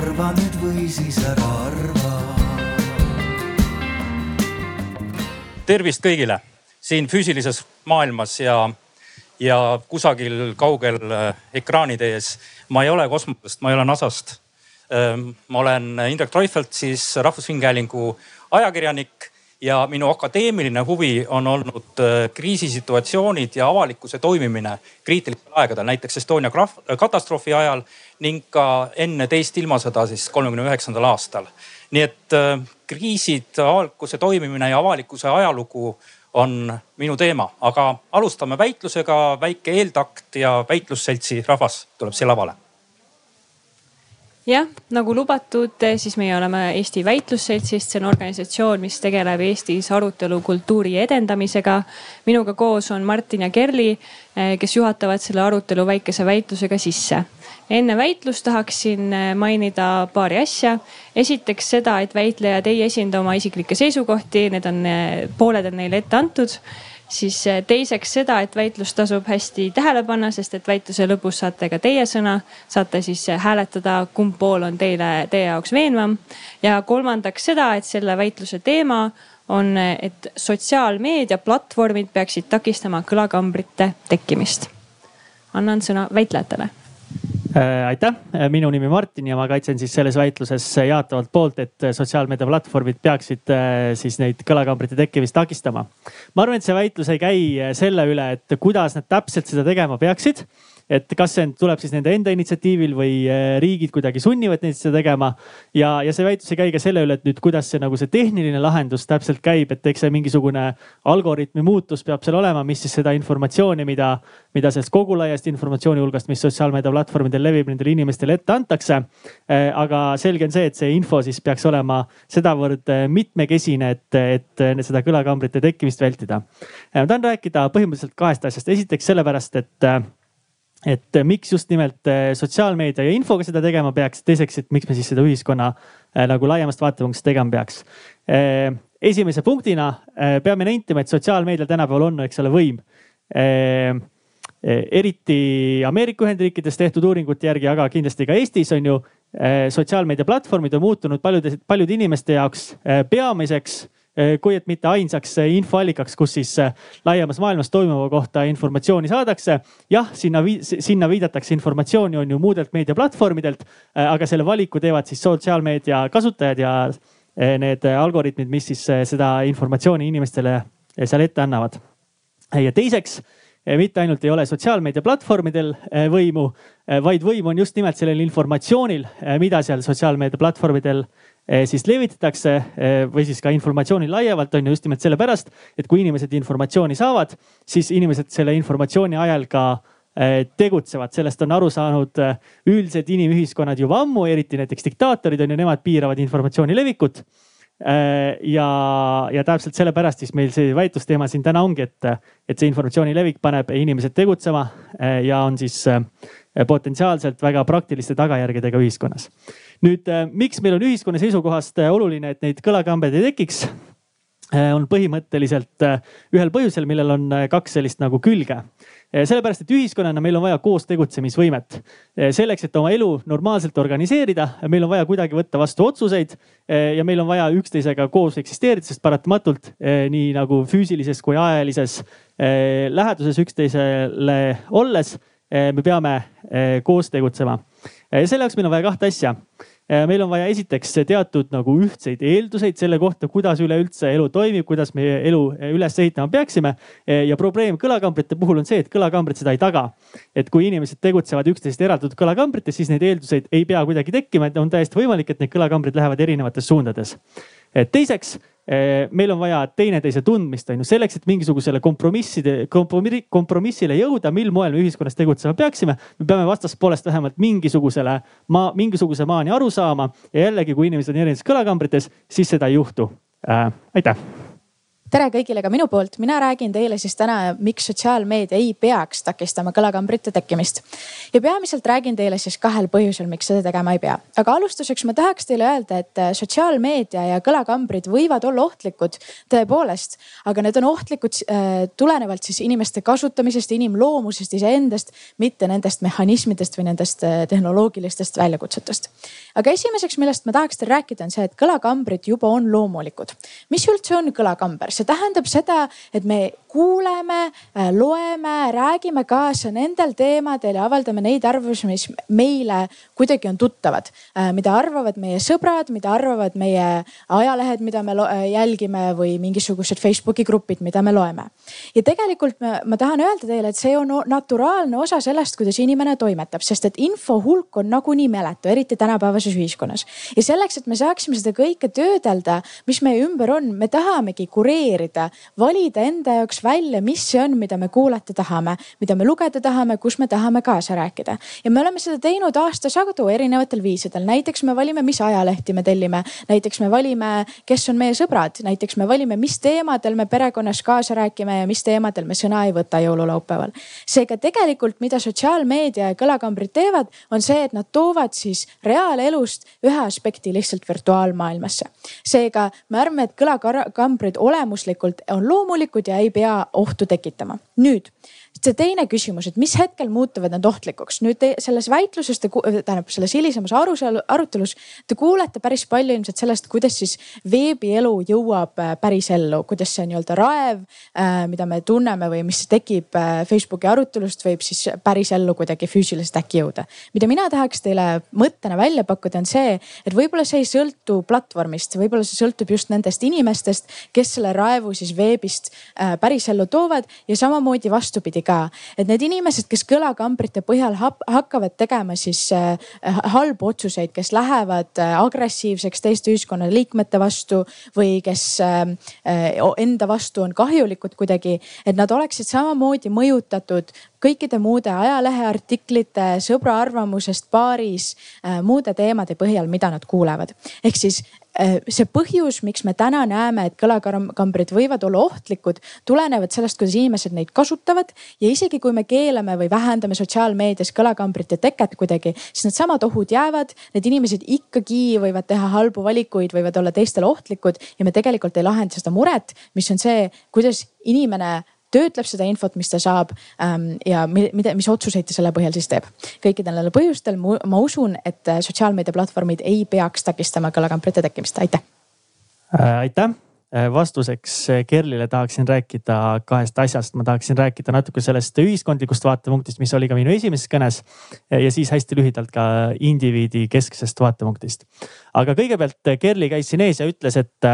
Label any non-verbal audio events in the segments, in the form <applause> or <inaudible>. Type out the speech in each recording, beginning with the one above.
arva nüüd või siis ära arva. tervist kõigile siin füüsilises maailmas ja, ja kusagil kaugel äh, ekraanide ees. ma ei ole kosmosest, ma ei ole NASA-st. Ähm, ma olen Indrek Treufelt, siis Rahvusringhäälingu ajakirjanik ja minu akadeemiline huvi on olnud äh, kriisisituatsioonid ja avalikkuse toimimine kriitilistel aegadel, näiteks Estonia katastroofi ajal ning ka enne teist ilmasõda siis kolmekümne üheksandal aastal. nii et äh, kriisid, avalikkuse toimimine ja avalikkuse ajalugu on minu teema, aga alustame väitlusega, väike eeltakt ja väitlusseltsi rahvas tuleb siia lavale jah, nagu lubatud, siis meie oleme Eesti Väitlusseltsist, see on organisatsioon, mis tegeleb Eestis arutelukultuuri edendamisega. minuga koos on Martin ja Kerli, eh, kes juhatavad selle arutelu väikese väitlusega sisse. enne väitlust tahaksin eh, mainida paari asja. esiteks seda, et väitlejad ei esinda oma isiklikke seisukohti, need on, eh, pooled on neile ette antud siis eh, teiseks seda, et väitlust tasub hästi tähele panna, sest et väitluse lõpus saate ka teie sõna, saate siis eh, hääletada, kumb pool on teile, teie jaoks veenvam. ja kolmandaks seda, et selle väitluse teema on, eh, et sotsiaalmeedia platvormid peaksid takistama kõlakambrite tekkimist. annan sõna väitlejatele aitäh, äh, minu nimi Martin ja ma kaitsen siis selles väitluses jaatavalt poolt, et sotsiaalmeedia platvormid peaksid äh, siis neid kõlakambrite tekkimist takistama. ma arvan, et see väitlus ei käi selle üle, et kuidas nad täpselt seda tegema peaksid et kas see tuleb siis nende enda initsiatiivil või äh, riigid kuidagi sunnivad neid seda tegema. ja, ja see väitlus ei käi ka selle üle, et nüüd kuidas see nagu see tehniline lahendus täpselt käib, et eks see mingisugune algoritmi muutus peab seal olema, mis siis seda informatsiooni, mida, mida sellest kogu laiast informatsiooni hulgast, mis sotsiaalmeedia platvormidel levib, nendele inimestele ette antakse. Äh, aga selge on see, et see info siis peaks olema sedavõrd äh, mitmekesine, et, et seda kõlakambrite tekkimist vältida. ma tahan rääkida põhimõtteliselt kahest asjast. esiteks sellepärast, et et äh, miks just nimelt äh, sotsiaalmeedia ja infoga seda tegema peaks, teiseks, et miks me siis seda ühiskonna äh, nagu laiemast vaatepunktist tegema peaks. esimese punktina peame nentima, et sotsiaalmeedial tänapäeval on, eks ole, võim eriti Ameerika Ühendriikides tehtud uuringute järgi, aga kindlasti ka Eestis on ju sotsiaalmeedia platvormid on muutunud paljude, paljude inimeste jaoks peamiseks kui et mitte ainsaks eh, infoallikaks, kus siis eh, laiemas maailmas toimuva kohta informatsiooni saadakse. jah, sinna, sinna viidatakse informatsiooni on ju muudelt meediaplatvormidelt, aga selle valiku teevad siis sotsiaalmeedia kasutajad ja need algoritmid, mis siis seda informatsiooni inimestele seal ette annavad. ja teiseks mitte ainult ei ole sotsiaalmeedia platvormidel võimu, vaid võim on just nimelt sellel informatsioonil, mida seal sotsiaalmeedia platvormidel Eh, siis levitatakse või siis ka informatsiooni laiemalt on ju just nimelt sellepärast, et kui inimesed informatsiooni saavad, siis inimesed selle informatsiooni ajal ka tegutsevad, sellest on aru saanud üldiselt inimühiskonnad juba ammu, eriti näiteks diktaatorid on ju, nemad piiravad informatsiooni levikut. ja, ja täpselt sellepärast siis meil see väitlusteema siin täna ongi, et, et see informatsiooni levik paneb inimesed tegutsema ja on siis potentsiaalselt väga praktiliste tagajärgedega ühiskonnas nüüd, äh, miks meil on ühiskonna seisukohast äh, oluline, et neid kõlakambeid ei tekiks? Äh, on põhimõtteliselt ühel põhjusel, millel on kaks sellist nagu külge. sellepärast, et ühiskonnana meil on vaja koos tegutsemisvõimet. selleks, et oma elu normaalselt organiseerida, meil on vaja kuidagi võtta vastu otsuseid ja meil on vaja üksteisega koos eksisteerida, sest paratamatult nii nagu füüsilises kui ajalises läheduses üksteisele olles me peame koos tegutsema ja selle jaoks meil on vaja kahte asja. meil on vaja esiteks teatud nagu ühtseid eelduseid selle kohta, kuidas üleüldse elu toimib, kuidas me elu üles ehitama peaksime. ja probleem kõlakambrite puhul on see, et kõlakambrid seda ei taga. et kui inimesed tegutsevad üksteisest eraldatud kõlakambrites, siis neid eelduseid ei pea kuidagi tekkima, et on täiesti võimalik, et need kõlakambrid lähevad erinevates suundades. teiseks Eh, meil on vaja teineteise tundmist, on ju, selleks, et mingisugusele kompromisside, kompromissile jõuda, mil moel me ühiskonnas tegutsema peaksime. me peame vastaspoolest vähemalt mingisugusele maa, mingisuguse maani aru saama ja jällegi, kui inimesed on erinevates kõlakambrites, siis seda ei juhtu äh,. aitäh tere kõigile ka minu poolt, mina räägin teile siis täna, miks sotsiaalmeedia ei peaks takistama kõlakambrite tekkimist. ja peamiselt räägin teile siis kahel põhjusel, miks seda tegema ei pea. aga alustuseks ma tahaks teile öelda, et äh, sotsiaalmeedia ja kõlakambrid võivad olla ohtlikud tõepoolest, aga need on ohtlikud äh, tulenevalt siis inimeste kasutamisest, inimloomusest iseendast, mitte nendest mehhanismidest või nendest äh, tehnoloogilistest väljakutsetest. aga esimeseks, millest ma tahaks teile rääkida, on see, et kõlakambrid juba on loomulikud. mis üldse on kõlakamber? See tähendab seda, et me kuuleme, äh, loeme, räägime kaasa nendel teemadel ja avaldame neid arvamusi, mis meile kuidagi on tuttavad. Äh, mida arvavad meie sõbrad, mida arvavad meie ajalehed, mida me äh, jälgime või mingisugused Facebooki grupid, mida me loeme. ja tegelikult ma, ma tahan öelda teile, et see on naturaalne osa sellest, kuidas inimene toimetab, sest et info hulk on nagunii meletu, eriti tänapäevases ühiskonnas. ja selleks, et me saaksime seda kõike töödelda, mis meie ümber on, me tahamegi kureerida sorteerida, valida enda jaoks välja, mis see on, mida me kuulata tahame, mida me lugeda tahame, kus me tahame kaasa rääkida. ja me oleme seda teinud aastasadu erinevatel viisidel, näiteks me valime, mis ajalehti me tellime, näiteks me valime, kes on meie sõbrad, näiteks me valime, mis teemadel me perekonnas kaasa räägime ja mis teemadel me sõna ei võta jõululaupäeval. seega tegelikult, mida sotsiaalmeedia ja kõlakambrid teevad, on see, et nad toovad siis reaalelust ühe aspekti lihtsalt virtuaalmaailmasse. seega me arvame, et kõlakambrid olemuslikult olemuslikult on loomulikud ja ei pea ohtu tekitama. nüüd see teine küsimus, et mis hetkel muutuvad nad ohtlikuks. nüüd te, selles väitluses, tähendab selles hilisemas arutelus te kuulete päris palju ilmselt sellest, kuidas siis veebielu jõuab äh, päris ellu, kuidas see nii-öelda raev, äh, mida me tunneme või mis tekib äh, Facebooki arutelust, võib siis päris ellu kuidagi füüsiliselt äkki jõuda. mida mina tahaks teile mõttena välja pakkuda, on see, et võib-olla see ei sõltu platvormist, võib-olla see sõltub just nendest inimestest, kes selle raevu siis veebist päris ellu toovad ja samamoodi vastupidi ka. et need inimesed, kes kõlakambrite põhjal hakkavad tegema siis äh, halbu otsuseid, kes lähevad äh, agressiivseks teiste ühiskonnaliikmete vastu või kes äh, enda vastu on kahjulikud kuidagi, et nad oleksid samamoodi mõjutatud kõikide muude ajaleheartiklite, sõbra arvamusest baaris, muude teemade põhjal, mida nad kuulevad. ehk siis see põhjus, miks me täna näeme, et kõlakambrid võivad olla ohtlikud, tulenevad sellest, kuidas inimesed neid kasutavad. ja isegi kui me keelame või vähendame sotsiaalmeedias kõlakambrite teket kuidagi, siis needsamad ohud jäävad. Need inimesed ikkagi võivad teha halbu valikuid, võivad olla teistele ohtlikud ja me tegelikult ei lahenda seda muret, mis on see, kuidas inimene töötleb seda infot, mis ta saab ähm, ja mida, mis otsuseid ta selle põhjal siis teeb. kõikidel nendel põhjustel ma usun, et äh, sotsiaalmeediaplatvormid ei peaks takistama kõlakamprite tekkimist, aitäh äh,. aitäh äh, vastuseks Kerlile tahaksin rääkida kahest asjast. ma tahaksin rääkida natuke sellest ühiskondlikust vaatepunktist, mis oli ka minu esimeses kõnes ja siis hästi lühidalt ka indiviidi kesksest vaatepunktist. aga kõigepealt Kerli käis siin ees ja ütles, et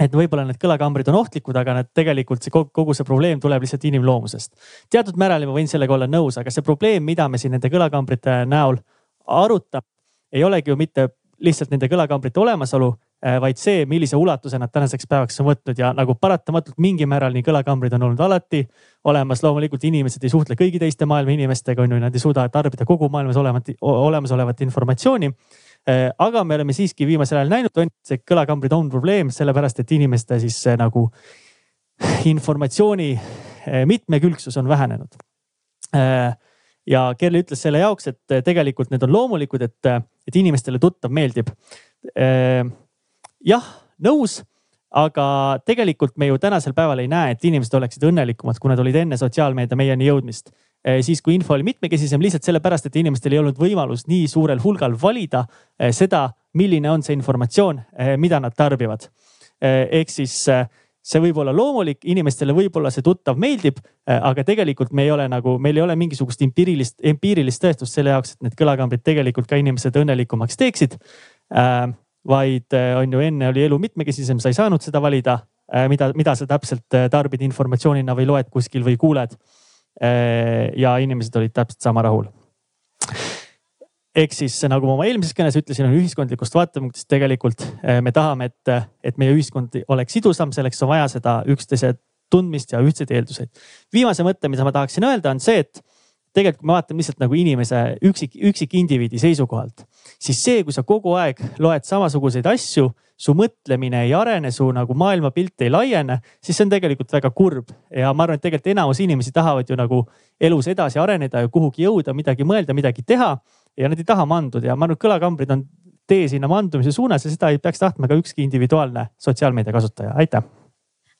et võib-olla need kõlakambrid on ohtlikud, aga need tegelikult see kogu see probleem tuleb lihtsalt inimloomusest. teatud määral ma võin sellega olla nõus, aga see probleem, mida me siin nende kõlakambrite näol arutame, ei olegi ju mitte lihtsalt nende kõlakambrite olemasolu, eh, vaid see, millise ulatuse nad tänaseks päevaks on võtnud ja nagu paratamatult mingil määral nii kõlakambrid on olnud alati olemas. loomulikult inimesed ei suhtle kõigi teiste maailma inimestega, on ju, nad ei suuda tarbida kogu maailmas olevat, olemasolevat informatsiooni Äh, aga me oleme siiski viimasel ajal näinud, et see kõlakambrid on probleem, sellepärast et inimeste siis nagu informatsiooni äh, mitmekülgsus on vähenenud. Äh, ja Kerli ütles selle jaoks, et tegelikult need on loomulikud, et, et inimestele tuttav meeldib. jah, nõus aga tegelikult me ju tänasel päeval ei näe, et inimesed oleksid õnnelikumad, kui nad olid enne sotsiaalmeedia meieni jõudmist. Eh, siis kui info oli mitmekesisem lihtsalt sellepärast, et inimestel ei olnud võimalus nii suurel hulgal valida eh, seda, milline on see informatsioon, eh, mida nad tarbivad. ehk siis see võib olla loomulik, inimestele võib-olla see tuttav meeldib, aga tegelikult me ei ole nagu, meil ei ole mingisugust empiirilist, empiirilist tõestust selle jaoks, et need kõlakambrid tegelikult ka inimesed õnnelikumaks teeksid. vaid on ju enne oli elu mitmekesisem, sa ei saanud seda valida, mida, mida sa täpselt tarbid informatsioonina või loed kuskil või kuuled ja inimesed olid täpselt sama rahul. ehk siis nagu ma oma eelmises kõnes ütlesin, on ühiskondlikust vaatepunktist tegelikult äh, me tahame, et, et meie ühiskond oleks sidusam, selleks on vaja seda üksteise tundmist ja ühtseid eelduseid. viimase mõtte, mida ma tahaksin öelda, on see, et tegelikult, kui me vaatame lihtsalt nagu inimese üksik, üksikindiviidi seisukohalt, siis see, kui sa kogu aeg loed samasuguseid asju, su mõtlemine ei arene, su nagu maailmapilt ei laiene, siis see on tegelikult väga kurb. ja ma arvan, et tegelikult enamus inimesi tahavad ju nagu elus edasi areneda ja kuhugi jõuda, midagi mõelda, midagi teha ja nad ei taha manduda ja ma arvan, et kõlakambrid on tee sinna mandumise suunas ja seda ei peaks tahtma ka ükski individuaalne sotsiaalmeedia kasutaja. aitäh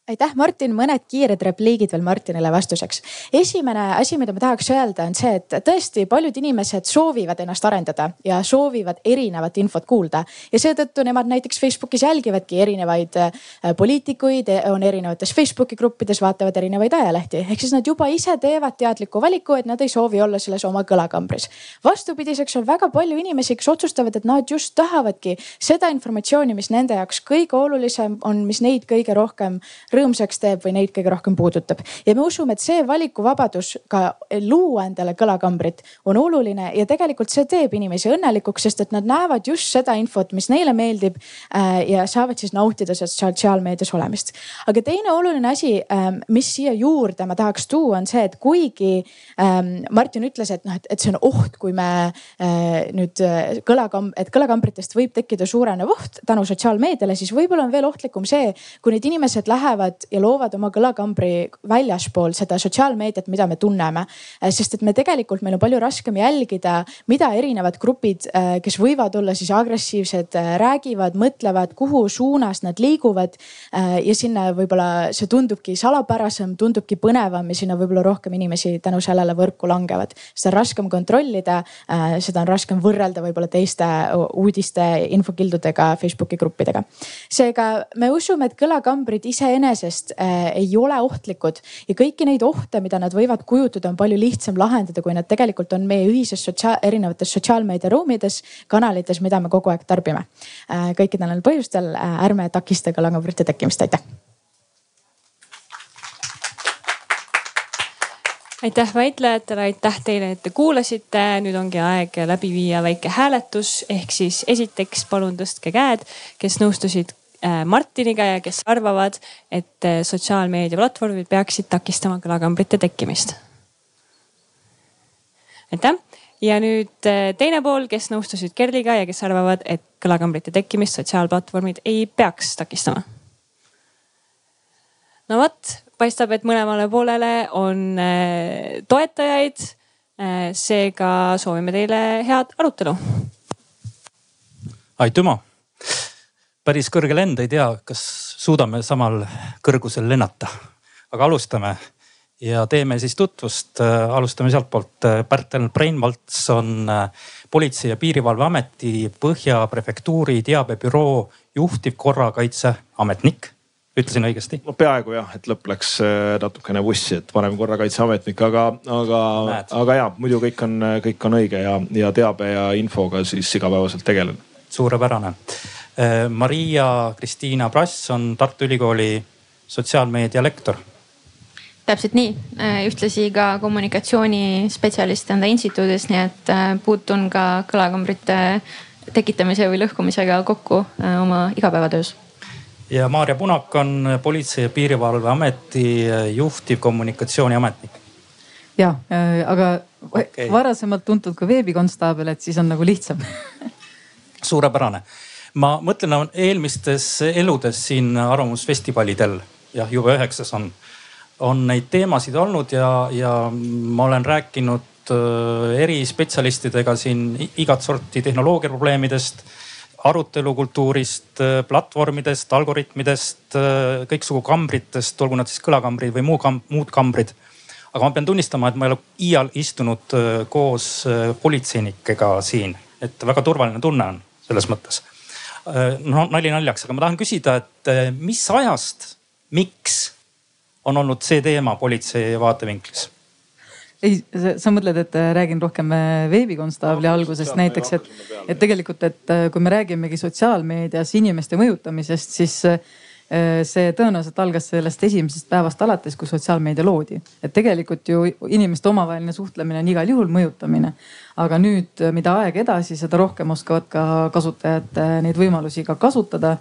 aitäh, Martin, mõned kiired repliigid veel Martinile vastuseks. esimene asi, mida ma tahaks öelda, on see, et tõesti paljud inimesed soovivad ennast arendada ja soovivad erinevat infot kuulda ja seetõttu nemad näiteks Facebookis jälgivadki erinevaid äh, poliitikuid, on erinevates Facebooki gruppides, vaatavad erinevaid ajalehti. ehk siis nad juba ise teevad teadliku valiku, et nad ei soovi olla selles oma kõlakambris. vastupidiseks on väga palju inimesi, kes otsustavad, et nad just tahavadki seda informatsiooni, mis nende jaoks kõige olulisem on, mis neid kõige rohkem rõõmsaks teeb või neid kõige rohkem puudutab. ja me usume, et see valikuvabadus ka luua endale kõlakambrit on oluline ja tegelikult see teeb inimesi õnnelikuks, sest et nad näevad just seda infot, mis neile meeldib äh, ja saavad siis nautida sotsiaalmeedias olemist. aga teine oluline asi, ähm, mis siia juurde ma tahaks tuua, on see, et kuigi ähm, Martin ütles, et noh, et see on oht, kui me äh, nüüd äh, kõlakam-, et kõlakambritest võib tekkida suurenev oht tänu sotsiaalmeediale, siis võib-olla on veel ohtlikum see, kui need inimesed lähevad tulevad ja loovad oma kõlakambri väljaspool seda sotsiaalmeediat, mida me tunneme. Äh, sest et me tegelikult, meil on palju raskem jälgida, mida erinevad grupid, äh, kes võivad olla siis agressiivsed, äh, räägivad, mõtlevad, kuhu suunas nad liiguvad. ja sinna võib-olla see tundubki salapärasem, tundubki põnevam ja sinna võib-olla rohkem inimesi tänu sellele võrku langevad. seda on raskem kontrollida, seda on raskem võrrelda võib-olla teiste uudiste, infokildudega, Facebooki gruppidega. seega me usume, et kõlakambrid iseenesest iseenesest äh, ei ole ohtlikud ja kõiki neid ohte, mida nad võivad kujutada, on palju lihtsam lahendada, kui nad tegelikult on meie ühises sotsiaal, erinevates sotsiaalmeedia ruumides, kanalites, mida me kogu aeg tarbime äh,. kõikidel neil põhjustel äh, ärme takista kõlakambrite tekkimist, aitäh aitäh väitlejatele, aitäh teile, et te kuulasite. nüüd ongi aeg läbi viia väike hääletus, ehk siis esiteks palun tõstke käed, kes nõustusid Martiniga ja kes arvavad, et äh, sotsiaalmeedia platvormid peaksid takistama kõlakambrite tekkimist. aitäh ja nüüd äh, teine pool, kes nõustusid Kerliga ja kes arvavad, et kõlakambrite tekkimist sotsiaalplatvormid ei peaks takistama. no vot, paistab, et mõlemale poolele on toetajaid. seega soovime teile head arutelu. aitüma päris kõrge lend, ei tea, kas suudame samal kõrgusel lennata. aga alustame ja teeme siis tutvust. alustame sealtpoolt. Pärtel Breinvalts on äh, Politsei- ja Piirivalveameti Põhja prefektuuri teabebüroo juhtivkorrakaitseametnik ütlesin õigesti? no peaaegu jah, et lõpp läks äh, natukene vussi, et varem korrakaitseametnik, aga, aga, aga ja muidu kõik on, kõik on õige ja, ja teabe ja infoga siis igapäevaselt tegelen. suurepärane Maria-Kristiina Prass on Tartu Ülikooli sotsiaalmeedia lektor. täpselt nii, äh, ühtlasi ka kommunikatsioonispetsialist enda instituudis, nii et äh, puutun ka kõlakambrite tekitamise või lõhkumisega kokku oma igapäevatöös ja Maarja Punak on Politsei- ja Piirivalveameti juhtivkommunikatsiooniametnik. ja, aga okay. varasemalt tuntud ka veebikonstaabel, et siis on nagu lihtsam <laughs> suurepärane ma mõtlen eelmistes eludes siin Arvamusfestivalidel, jah juba üheksas on, on neid teemasid olnud ja, ja ma olen rääkinud äh, erispetsialistidega siin igat sorti tehnoloogia probleemidest arutelukultuurist, äh, platvormidest, algoritmidest, äh, kõiksugu kambritest, olgu nad siis kõlakambrid või muu kam, muud kambrid. aga ma pean tunnistama, et ma ei ole iial istunud koos politseinikega siin, et väga turvaline tunne on selles mõttes no nali naljaks, aga ma tahan küsida, et äh, mis ajast, miks on olnud see teema politsei vaatevinklis? ei, sa mõtled, et äh, räägin rohkem veebikonstaabli no, algusest näiteks, et, et tegelikult, et kui me räägimegi sotsiaalmeedias inimeste mõjutamisest, siis see tõenäoliselt algas sellest esimesest päevast alates, kui sotsiaalmeedia loodi. et tegelikult ju inimeste omavaheline suhtlemine on igal juhul mõjutamine aga nüüd, mida aeg edasi, seda rohkem oskavad ka kasutajad äh, neid võimalusi ka kasutada.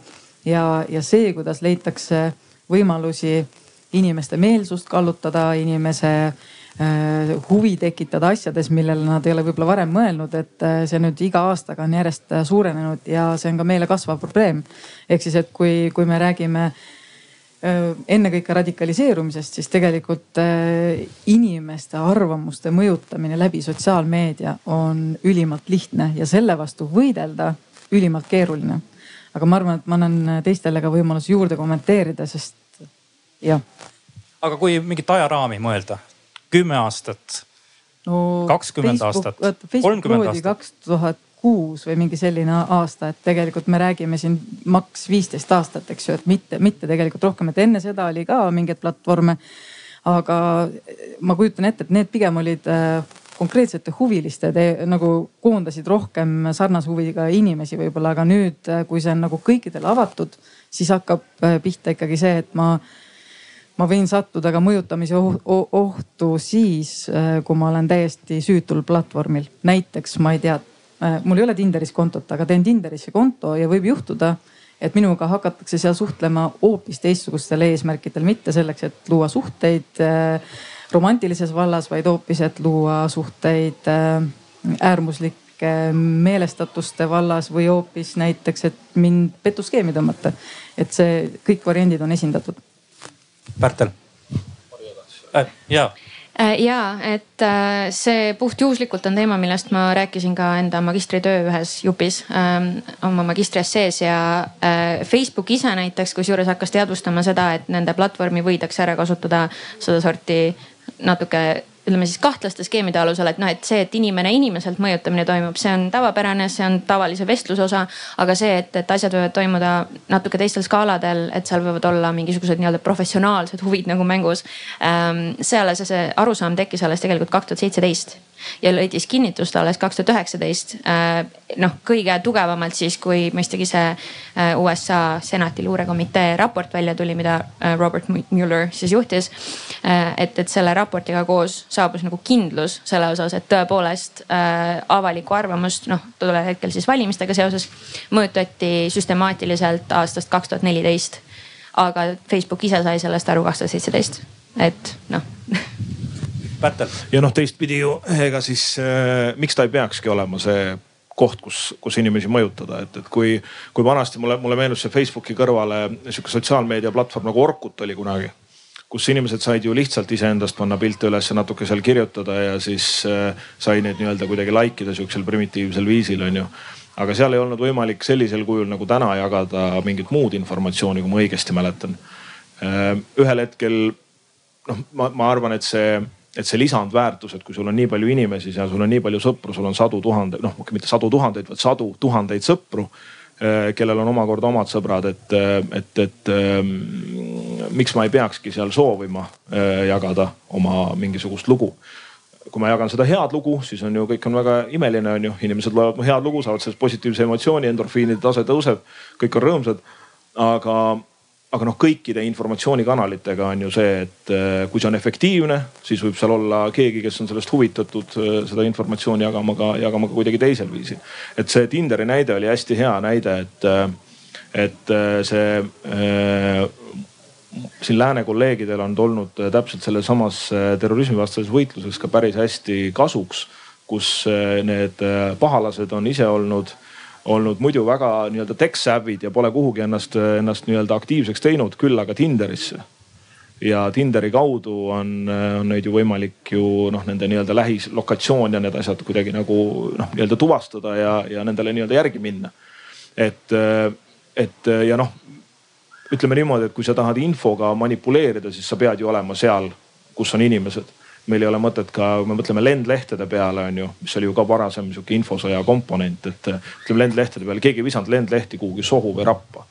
ja, ja see, kuidas leitakse võimalusi inimeste meelsust kallutada, inimese huvi tekitada asjades, millele nad ei ole võib-olla varem mõelnud, et see nüüd iga aastaga on järjest suurenenud ja see on ka meile kasvav probleem. ehk siis, et kui, kui me räägime ennekõike radikaliseerumisest, siis tegelikult inimeste arvamuste mõjutamine läbi sotsiaalmeedia on ülimalt lihtne ja selle vastu võidelda ülimalt keeruline. aga ma arvan, et ma annan teistele ka võimaluse juurde kommenteerida, sest jah. aga kui mingit ajaraami mõelda, kümme aastat kakskümmend aastat, kolmkümmend aastat. kaks tuhat kuus või mingi selline aasta, et tegelikult me räägime siin maks viisteist aastat, eks ju, et mitte, mitte tegelikult rohkem, et enne seda oli ka mingeid platvorme. aga ma kujutan ette, et need pigem olid äh, konkreetsete huviliste te, nagu koondasid rohkem sarnase huviga inimesi võib-olla, aga nüüd, äh, kui see on nagu kõikidele avatud, siis hakkab äh, pihta ikkagi see, et ma ma võin sattuda ka mõjutamise ohtu siis, kui ma olen täiesti süütul platvormil. näiteks ma ei tea, Äh, mul ei ole Tinderis kontot, aga teen Tinderisse konto ja võib juhtuda, et minuga hakatakse seal suhtlema hoopis teistsugustel eesmärkidel, mitte selleks, et luua suhteid äh, romantilises vallas, vaid hoopis, et luua suhteid äh, äärmuslike meelestatuste vallas või hoopis näiteks, et mind petuskeemi tõmmata. et see kõik variandid on esindatud. Pärtel äh,. jaa Äh, ja et äh, see puhtjuhuslikult on teema, millest ma rääkisin ka enda magistritöö ühes jupis ähm, oma magistriessees ja äh, Facebook ise näiteks kusjuures hakkas teadvustama seda, et nende platvormi võidakse ära kasutada sedasorti natuke ütleme siis kahtlaste skeemide alusel, et noh, et see, et inimene inimeselt mõjutamine toimub, see on tavapärane, see on tavalise vestluse osa. aga see, et, et asjad võivad toimuda natuke teistel skaaladel, et seal võivad olla mingisugused nii-öelda professionaalsed huvid nagu mängus ähm,. see alles, see arusaam tekkis alles tegelikult kaks tuhat seitseteist ja leidis kinnitust alles kaks tuhat üheksateist. Äh, noh, kõige tugevamalt siis, kui mõistagi see äh, USA senati luurekomitee raport välja tuli, mida äh, Robert Mueller siis juhtis. et, et selle raportiga koos saabus nagu kindlus selle osas, et tõepoolest avalikku arvamust, noh tollel hetkel siis valimistega seoses mõjutati süstemaatiliselt aastast kaks tuhat neliteist. aga Facebook ise sai sellest aru kaks tuhat seitseteist, et noh <laughs> Pärtel. ja noh, teistpidi ju ega siis äh, miks ta ei peakski olema see koht, kus, kus inimesi mõjutada, et, et kui, kui vanasti mulle, mulle meenus see Facebooki kõrvale sihuke sotsiaalmeedia platvorm nagu Orkut oli kunagi. kus inimesed said ju lihtsalt iseendast panna pilte üles ja natuke seal kirjutada ja siis äh, sai neid nii-öelda kuidagi like ida sihukesel primitiivsel viisil on ju aga seal ei olnud võimalik sellisel kujul nagu täna jagada mingit muud informatsiooni, kui ma õigesti mäletan. Äh, ühel hetkel noh, ma, ma arvan, et see et see lisandväärtus, et kui sul on nii palju inimesi seal, sul on nii palju sõpru, sul on sadu tuhandeid, noh mitte sadu tuhandeid, vaid sadu tuhandeid sõpru eh, kellel on omakorda omad sõbrad, et, eh, et, et ähm, miks ma ei peakski seal soovima jagada oma mingisugust lugu. kui ma jagan seda head lugu, siis on ju kõik on väga imeline, on ju, inimesed loevad mu head lugu, saavad sellest positiivse emotsiooni, endorfiinide tase tõuseb, kõik on rõõmsad. aga aga noh, kõikide informatsioonikanalitega on ju see, et äh, kui see on efektiivne, siis võib seal olla keegi, kes on sellest huvitatud, äh, seda informatsiooni jagama ka, jagama ka kuidagi teisel viisil. et see Tinderi näide oli hästi hea näide, et, äh, et see siin lääne kolleegidel on tulnud täpselt selles samas terrorismivastases võitluses ka päris hästi kasuks, kus need pahalased on ise olnud olnud muidu väga nii-öelda tech-savvy'd ja pole kuhugi ennast, ennast nii-öelda aktiivseks teinud, küll aga Tinderisse. ja Tinderi kaudu on, on neid ju võimalik ju noh, nende nii-öelda lähislokatsioon ja need asjad kuidagi nagu noh, nii-öelda tuvastada ja, ja nendele nii-öelda järgi minna. et, et ja noh, ütleme niimoodi, et kui sa tahad infoga manipuleerida, siis sa pead ju olema seal, kus on inimesed meil ei ole mõtet ka, kui me mõtleme lendlehtede peale, on ju, mis oli ju ka varasem sihuke infosõja komponent, et ütleme lendlehtede peale, keegi ei visanud lendlehti kuhugi sohu või rappa.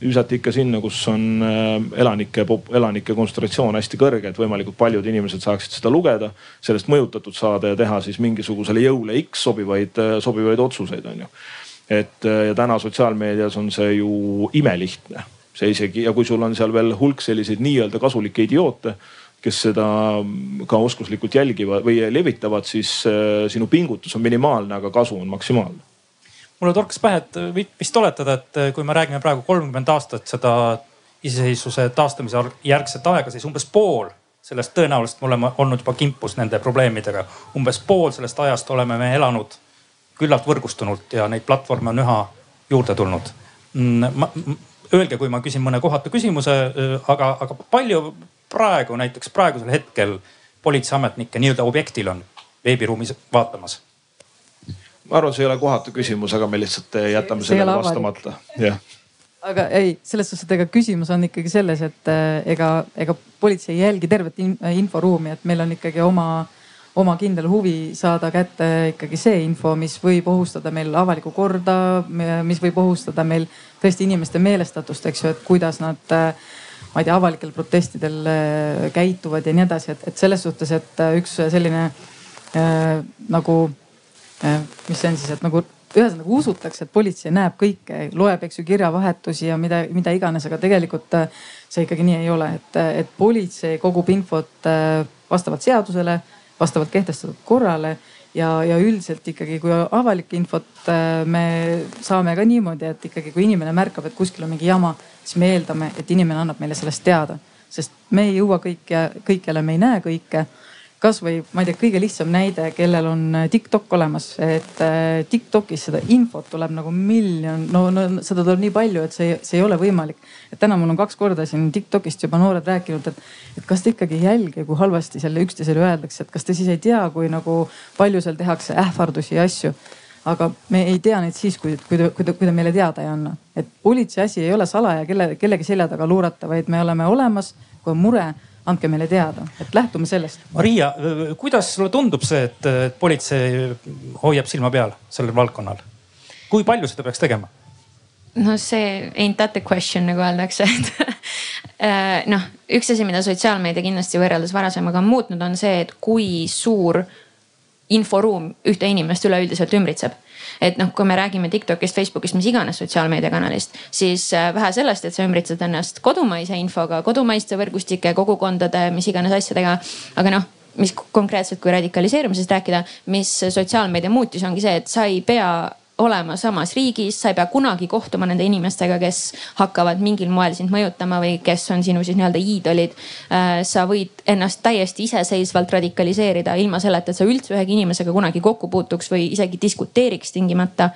visati ikka sinna, kus on äh, elanike, elanike kontsentratsioon hästi kõrge, et võimalikult paljud inimesed saaksid seda lugeda, sellest mõjutatud saada ja teha siis mingisugusele jõule X sobivaid, äh, sobivaid otsuseid, on ju. et äh, ja täna sotsiaalmeedias on see ju imelihtne see isegi ja kui sul on seal veel hulk selliseid nii-öelda kasulikke idioote kes seda ka oskuslikult jälgivad või levitavad, siis äh, sinu pingutus on minimaalne, aga kasu on maksimaalne. mulle torkas pähe, et võib vist oletada, et äh, kui me räägime praegu kolmkümmend aastat seda iseseisvuse taastamise järgset aega, siis umbes pool sellest tõenäoliselt me oleme olnud juba kimpus nende probleemidega. umbes pool sellest ajast oleme me elanud küllalt võrgustunult ja neid platvorme on üha juurde tulnud. Mm, öelge, kui ma küsin mõne kohatu küsimuse, aga, aga palju praegu näiteks praegusel hetkel politseiametnikke nii-öelda objektil on veebiruumis vaatamas? ma arvan, see ei ole kohatu küsimus, aga me lihtsalt jätame sellele vastamata. jah aga ei, selles suhtes, et ega küsimus on ikkagi selles, et äh, ega, ega politsei ei jälgi tervet inforuumi, et meil on ikkagi oma, oma kindel huvi saada kätte ikkagi see info, mis võib ohustada meil avalikku korda, mis võib ohustada meil tõesti inimeste meelestatust, eks ju, et kuidas nad äh, ma ei tea, avalikel protestidel äh, käituvad ja nii edasi, et, et selles suhtes, et üks selline äh, nagu äh,, mis see on siis, et nagu ühesõnaga usutakse, et politsei näeb kõike, loeb, eks ju, kirjavahetusi ja mida, mida iganes, aga tegelikult äh, see ikkagi nii ei ole, et, et politsei kogub infot äh, vastavalt seadusele, vastavalt kehtestatud korrale ja, ja üldiselt ikkagi, kui avalikku infot äh, me saame ka niimoodi, et ikkagi, kui inimene märkab, et kuskil on mingi jama, siis me eeldame, et inimene annab meile sellest teada, sest me ei jõua kõike, kõikjale, me ei näe kõike kasvõi ma ei tea, kõige lihtsam näide, kellel on äh, TikTok olemas, et äh, TikTokis seda infot tuleb nagu miljon, no, no seda tuleb nii palju, et see, see ei ole võimalik. et täna mul on kaks korda siin TikTokist juba noored rääkinud, et, et kas te ikkagi ei jälgi, kui halvasti selle üksteisele öeldakse, et kas te siis ei tea, kui nagu palju seal tehakse ähvardusi ja asju aga me ei tea neid siis, kui, kui ta, kui ta, kui ta meile teada ei anna. et politsei asi ei ole salaja kelle, kellegi selja taga luurata, vaid me oleme olemas, kui on mure andke meile teada, et lähtume sellest. Maria, kuidas sulle tundub see, et politsei hoiab silma peal sellel valdkonnal? kui palju seda peaks tegema? no see ain't that the question nagu öeldakse, <laughs> et äh, noh, üks asi, mida sotsiaalmeedia kindlasti võrreldes varasemaga on muutnud, on see, et kui suur inforuum ühte inimest üleüldiselt ümbritseb et noh, kui me räägime Tiktokist, Facebookist, mis iganes sotsiaalmeediakanalist, siis äh, vähe sellest, et sa ümbritsed ennast kodumaise infoga, kodumaiste võrgustike, kogukondade, mis iganes asjadega. aga noh, mis konkreetselt, kui radikaliseerumisest rääkida, mis sotsiaalmeedia muutis, ongi see, et sa ei pea olema samas riigis, sa ei pea kunagi kohtuma nende inimestega, kes hakkavad mingil moel sind mõjutama või kes on sinu siis nii-öelda iidolid. Äh, sa võid ennast täiesti iseseisvalt radikaliseerida ilma selleta, et sa üldse ühegi inimesega kunagi kokku puutuks või isegi diskuteeriks tingimata.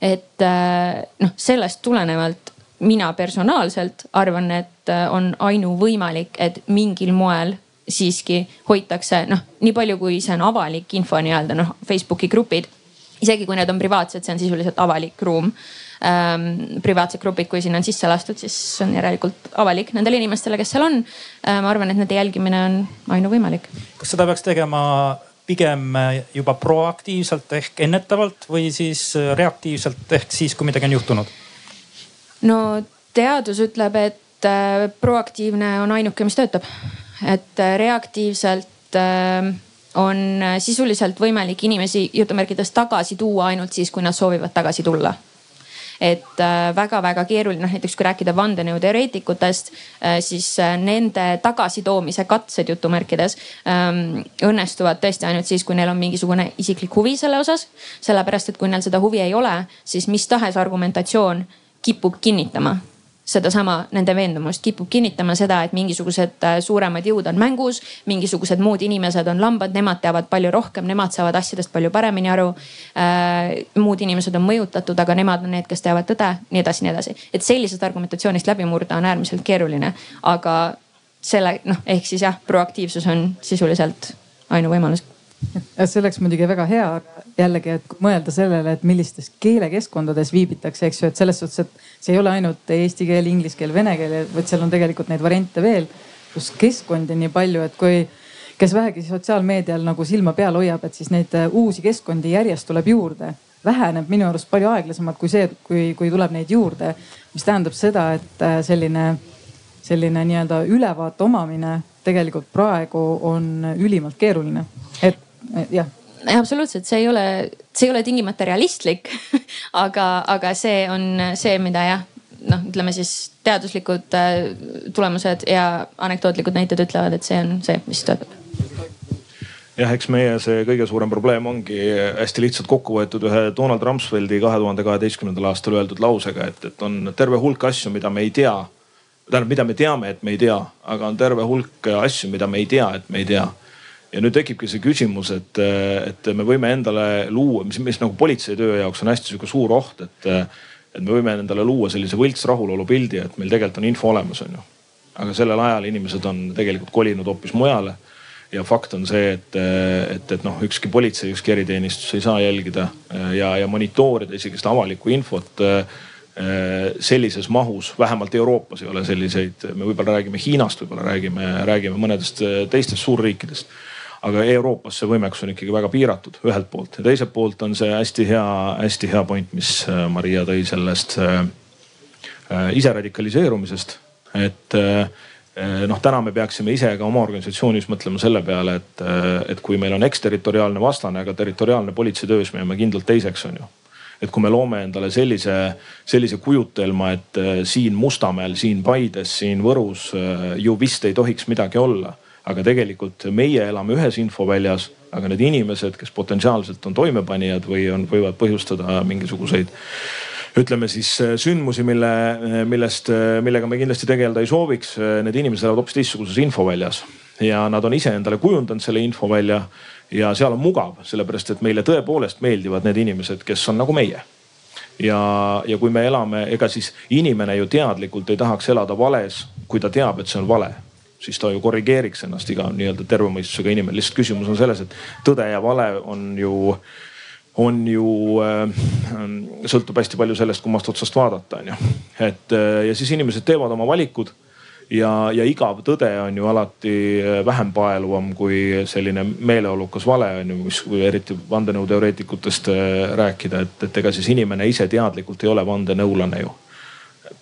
et äh, noh, sellest tulenevalt mina personaalselt arvan, et äh, on ainuvõimalik, et mingil moel siiski hoitakse noh, nii palju, kui see on avalik info nii-öelda noh, Facebooki grupid isegi kui need on privaatsed, see on sisuliselt avalik ruum ähm,. privaatsed grupid, kui sinna on sisse lastud, siis on järelikult avalik nendele inimestele, kes seal on äh,. ma arvan, et nende jälgimine on ainuvõimalik. kas seda peaks tegema pigem juba proaktiivselt ehk ennetavalt või siis reaktiivselt ehk siis, kui midagi on juhtunud? no teadus ütleb, et äh, proaktiivne on ainuke, mis töötab. et äh, reaktiivselt äh, on äh, sisuliselt võimalik inimesi jutumärkides tagasi tuua ainult siis, kui nad soovivad tagasi tulla et väga-väga äh, keeruline, noh näiteks kui rääkida vandenõuteoreetikutest, äh, siis nende tagasitoomise katsed jutumärkides ähm, õnnestuvad tõesti ainult siis, kui neil on mingisugune isiklik huvi selle osas. sellepärast, et kui neil seda huvi ei ole, siis mis tahes argumentatsioon kipub kinnitama sedasama nende veendumust, kipub kinnitama seda, et mingisugused äh, suuremad jõud on mängus, mingisugused muud inimesed on lambad, nemad teavad palju rohkem, nemad saavad asjadest palju paremini aru äh,. muud inimesed on mõjutatud, aga nemad on need, kes teavad tõde, nii edasi, nii edasi. et sellisest argumentatsioonist läbi murda on äärmiselt keeruline, aga selle noh, ehk siis jah, proaktiivsus on sisuliselt ainuvõimalus see oleks muidugi väga hea jällegi, et mõelda sellele, et millistes keelekeskkondades viibitakse, eks ju, et selles suhtes, et see ei ole ainult eesti keel, inglise keel, vene keel, vaid seal on tegelikult neid variante veel, kus keskkondi on nii palju, et kui kes vähegi sotsiaalmeedial nagu silma peal hoiab, et siis neid äh, uusi keskkondi järjest tuleb juurde. väheneb minu arust palju aeglasemalt kui see, kui, kui tuleb neid juurde, mis tähendab seda, et äh, selline, selline nii-öelda ülevaate omamine tegelikult praegu on ülimalt keeruline, et jah. Absoluutselt, see ei ole, see ei ole tingimata realistlik <laughs> aga, aga see on see, mida jah, noh, ütleme siis teaduslikud äh, tulemused ja anekdootlikud näited ütlevad, et see on see, mis töötab jah, eks meie see kõige suurem probleem ongi hästi lihtsalt kokku võetud ühe Donald Rumsfeldi kahe tuhande kaheteistkümnendal aastal öeldud lausega, et, et on terve hulk asju, mida me ei tea. Tähendab, mida me teame, et me ei tea, aga on terve hulk asju, mida me ei tea, et me ei tea ja nüüd tekibki see küsimus, et, et me võime endale luua, mis, mis nagu politsei töö jaoks on hästi sihuke suur oht, et, et me võime endale luua sellise võlts rahulolu pildi, et meil tegelikult on info olemas, on ju. aga sellel ajal inimesed on tegelikult kolinud hoopis mujale. ja fakt on see, et, et, et noh, ükski politsei, ükski eriteenistus ei saa jälgida ja, ja monitoorida isegi seda avalikku infot sellises mahus, vähemalt Euroopas ei ole selliseid, me võib-olla räägime Hiinast, võib-olla räägime, räägime mõnedest teistest suurriikidest aga Euroopas see võimekus on ikkagi väga piiratud ühelt poolt ja teiselt poolt on see hästi hea, hästi hea point, mis äh, Maria tõi sellest äh, äh, ise radikaliseerumisest. et noh, täna me peaksime ise ka oma organisatsioonis mõtlema selle peale, et, et kui meil on eksterritoriaalne vastane, aga territoriaalne politseitöös me jääme kindlalt teiseks, on ju et kui me loome endale sellise, sellise kujutelma, et siin Mustamäel, siin Paides, siin Võrus ju vist ei tohiks midagi olla aga tegelikult meie elame ühes infoväljas, aga need inimesed, kes potentsiaalselt on toimepanijad või on, võivad põhjustada mingisuguseid ütleme siis sündmusi, mille, millest, millega me kindlasti tegeleda ei sooviks. Need inimesed elavad hoopis teistsuguses infoväljas ja nad on ise endale kujundanud selle infovälja ja seal on mugav, sellepärast et meile tõepoolest meeldivad need inimesed, kes on nagu meie ja, ja kui me elame, ega siis inimene ju teadlikult ei tahaks elada vales, kui ta teab, et see on vale siis ta ju korrigeeriks ennast iga nii-öelda terve mõistusega inimene. lihtsalt küsimus on selles, et tõde ja vale on ju, on ju äh,, sõltub hästi palju sellest, kummast otsast vaadata, on ju. et äh, ja siis inimesed teevad oma valikud ja, ja igav tõde on ju alati äh, vähem paeluvam kui selline meeleolukas vale on ju, mis eriti vandenõuteoreetikutest äh, rääkida, et, et ega siis inimene ise teadlikult ei ole vandenõulane ju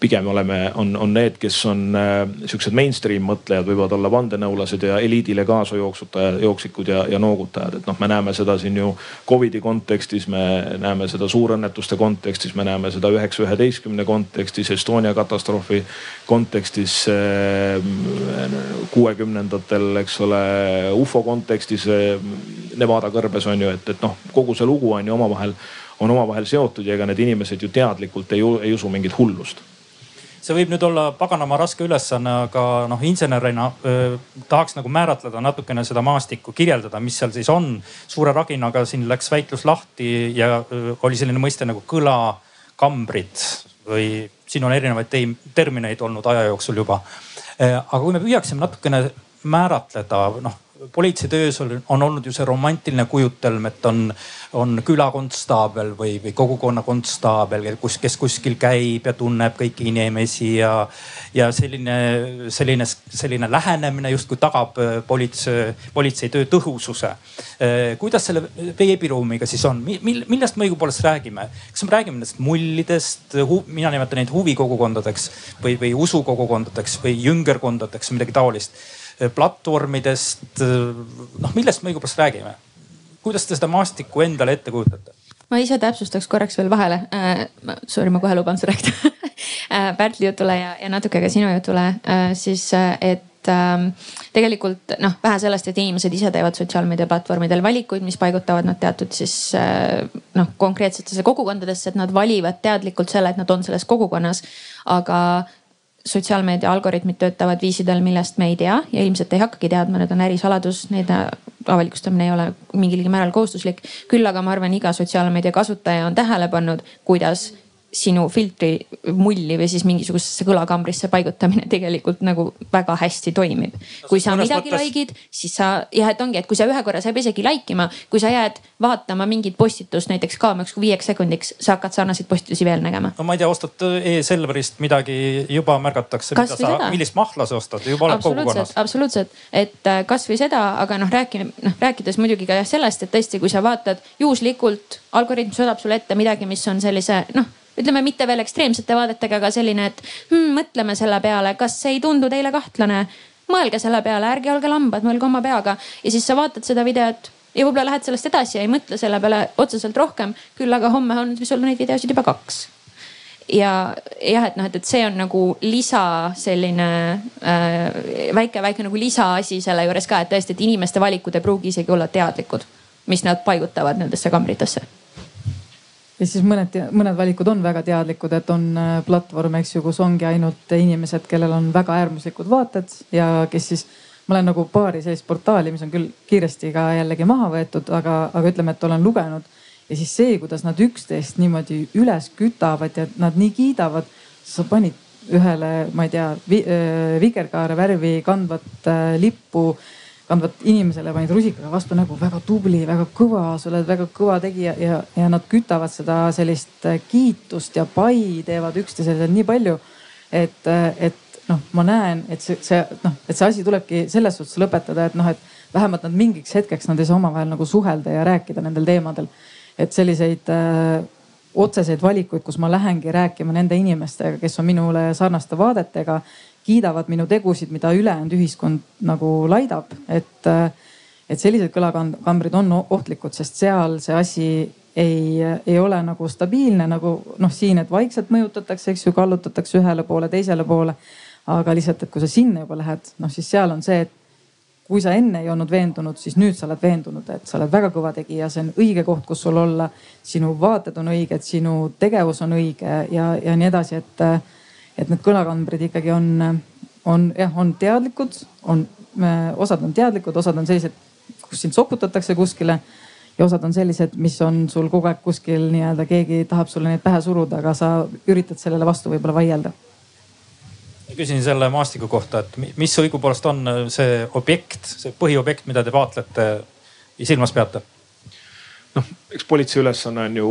pigem oleme, on, on need, kes on äh, siuksed mainstream mõtlejad, võivad olla vandenõulased ja eliidile kaasa jooksutajad, jooksikud ja, ja noogutajad. et noh, me näeme seda siin ju Covidi kontekstis, me näeme seda suurõnnetuste kontekstis, me näeme seda üheksa üheteistkümne kontekstis, Estonia katastroofi kontekstis äh,. kuuekümnendatel, eks ole, ufo kontekstis äh, Nevada kõrbes on ju, et, et noh, kogu see lugu on ju omavahel on omavahel seotud ja ega need inimesed ju teadlikult ei, ei usu mingit hullust see võib nüüd olla paganama raske ülesanne, aga noh, insenerina öö, tahaks nagu määratleda natukene seda maastikku, kirjeldada, mis seal siis on. suure raginaga siin läks väitlus lahti ja öö, oli selline mõiste nagu kõlakambrid või siin on erinevaid termineid olnud aja jooksul juba. aga kui me püüaksime natukene määratleda, noh politseitöös on, on olnud ju see romantiline kujutelm, et on, on külakonstaabel või, või kogukonna konstaabel, kus, kes kuskil käib ja tunneb kõiki inimesi ja, ja selline, selline, selline lähenemine justkui tagab äh, politsei, politseitöö tõhususe. Äh, kuidas selle veebiruumiga siis on, millest me õigupoolest räägime? kas me räägime nendest mullidest, mina nimetan neid huvikogukondadeks või, või usukogukondadeks või jüngerkondadeks, midagi taolist platvormidest. noh, millest me õigupoolest räägime? kuidas te seda maastikku endale ette kujutate? ma ise täpsustaks korraks veel vahele äh,. Sorry, ma kohe luban seda rääkida <laughs> äh, Pärtli jutule ja, ja natuke ka sinu jutule äh,, siis äh, et äh, tegelikult noh, vähe sellest, et inimesed ise teevad sotsiaalmeedia platvormidel valikuid, mis paigutavad nad teatud siis äh, noh, konkreetsetesse kogukondadesse, et nad valivad teadlikult selle, et nad on selles kogukonnas. aga sotsiaalmeedia algoritmid töötavad viisidel, millest me ei tea ja ilmselt ei hakkagi teadma, need on ärisaladus, nende avalikustamine ei ole mingilgi määral kohustuslik. küll aga ma arvan, iga sotsiaalmeedia kasutaja on tähele pannud, kuidas sinu filtri mulli või siis mingisugusesse kõlakambrisse paigutamine <laughs> tegelikult nagu väga hästi toimib. kui sa midagi mõttes... like'id, siis sa jah, et ongi, et kui sa ühe korra, sa ei pea isegi like ima, kui sa jääd vaatama mingit postitust näiteks kaamaks viieks sekundiks, sa hakkad sarnaseid postitusi veel nägema. no ma ei tea, ostad e-Selverist midagi, juba märgatakse, millist mahla sa ostad, juba oled kogukonnas. absoluutselt, et äh, kasvõi seda, aga noh, rääkime, noh rääkides muidugi ka jah sellest, et tõesti, kui sa vaatad juhuslikult, algoritm söödab sulle ette midagi, mis on sellise noh ütleme mitte veel ekstreemsete vaadetega, aga selline, et hmm, mõtleme selle peale, kas ei tundu teile kahtlane. mõelge selle peale, ärge olge lambad, mõelge oma peaga ja siis sa vaatad seda videot ja võib-olla lähed sellest edasi ja ei mõtle selle peale otseselt rohkem. küll aga homme on sul neid videosid juba kaks ja jah, et noh, et, et see on nagu lisa selline äh, väike, väike nagu lisaasi selle juures ka, et tõesti, et inimeste valikud ei pruugi isegi olla teadlikud, mis nad paigutavad nendesse kambritesse ja siis mõned, mõned valikud on väga teadlikud, et on äh, platvorm, eks ju, kus ongi ainult inimesed, kellel on väga äärmuslikud vaated ja kes siis. ma olen nagu paari sellist portaali, mis on küll kiiresti ka jällegi maha võetud, aga, aga ütleme, et olen lugenud. ja siis see, kuidas nad üksteist niimoodi üles kütavad ja nad nii kiidavad. sa panid ühele, ma ei tea vi, äh, vikerkaare värvi kandvat äh, lippu kandvat inimesele panid rusikaga vastu nägu, väga tubli, väga kõva, sa oled väga kõva tegija ja, ja nad kütavad seda sellist äh, kiitust ja pai teevad üksteisele nii palju. et, äh, et noh, ma näen, et see, see noh, et see asi tulebki selles suhtes lõpetada, et noh, et vähemalt nad mingiks hetkeks, nad ei saa omavahel nagu suhelda ja rääkida nendel teemadel. et selliseid äh, otseseid valikuid, kus ma lähengi rääkima nende inimestega, kes on minule sarnaste vaadetega kiidavad minu tegusid, mida ülejäänud ühiskond nagu laidab, et, et sellised kõlakambrid on ohtlikud, sest seal see asi ei, ei ole nagu stabiilne nagu noh, siin, et vaikselt mõjutatakse, eks ju, kallutatakse ühele poole, teisele poole. aga lihtsalt, et kui sa sinna juba lähed, noh siis seal on see, et kui sa enne ei olnud veendunud, siis nüüd sa oled veendunud, et sa oled väga kõva tegija, see on õige koht, kus sul olla. sinu vaated on õiged, sinu tegevus on õige ja, ja nii edasi, et et need kõlakambrid ikkagi on, on jah, on teadlikud, on, osad on teadlikud, osad on sellised, kus sind sokutatakse kuskile ja osad on sellised, mis on sul kogu aeg kuskil nii-öelda keegi tahab sulle neid pähe suruda, aga sa üritad sellele vastu võib-olla vaielda. küsin selle maastiku kohta, et mis õigupoolest on see objekt, see põhiobjekt, mida te vaatlete ja silmas peate? noh, eks politsei ülesanne on ju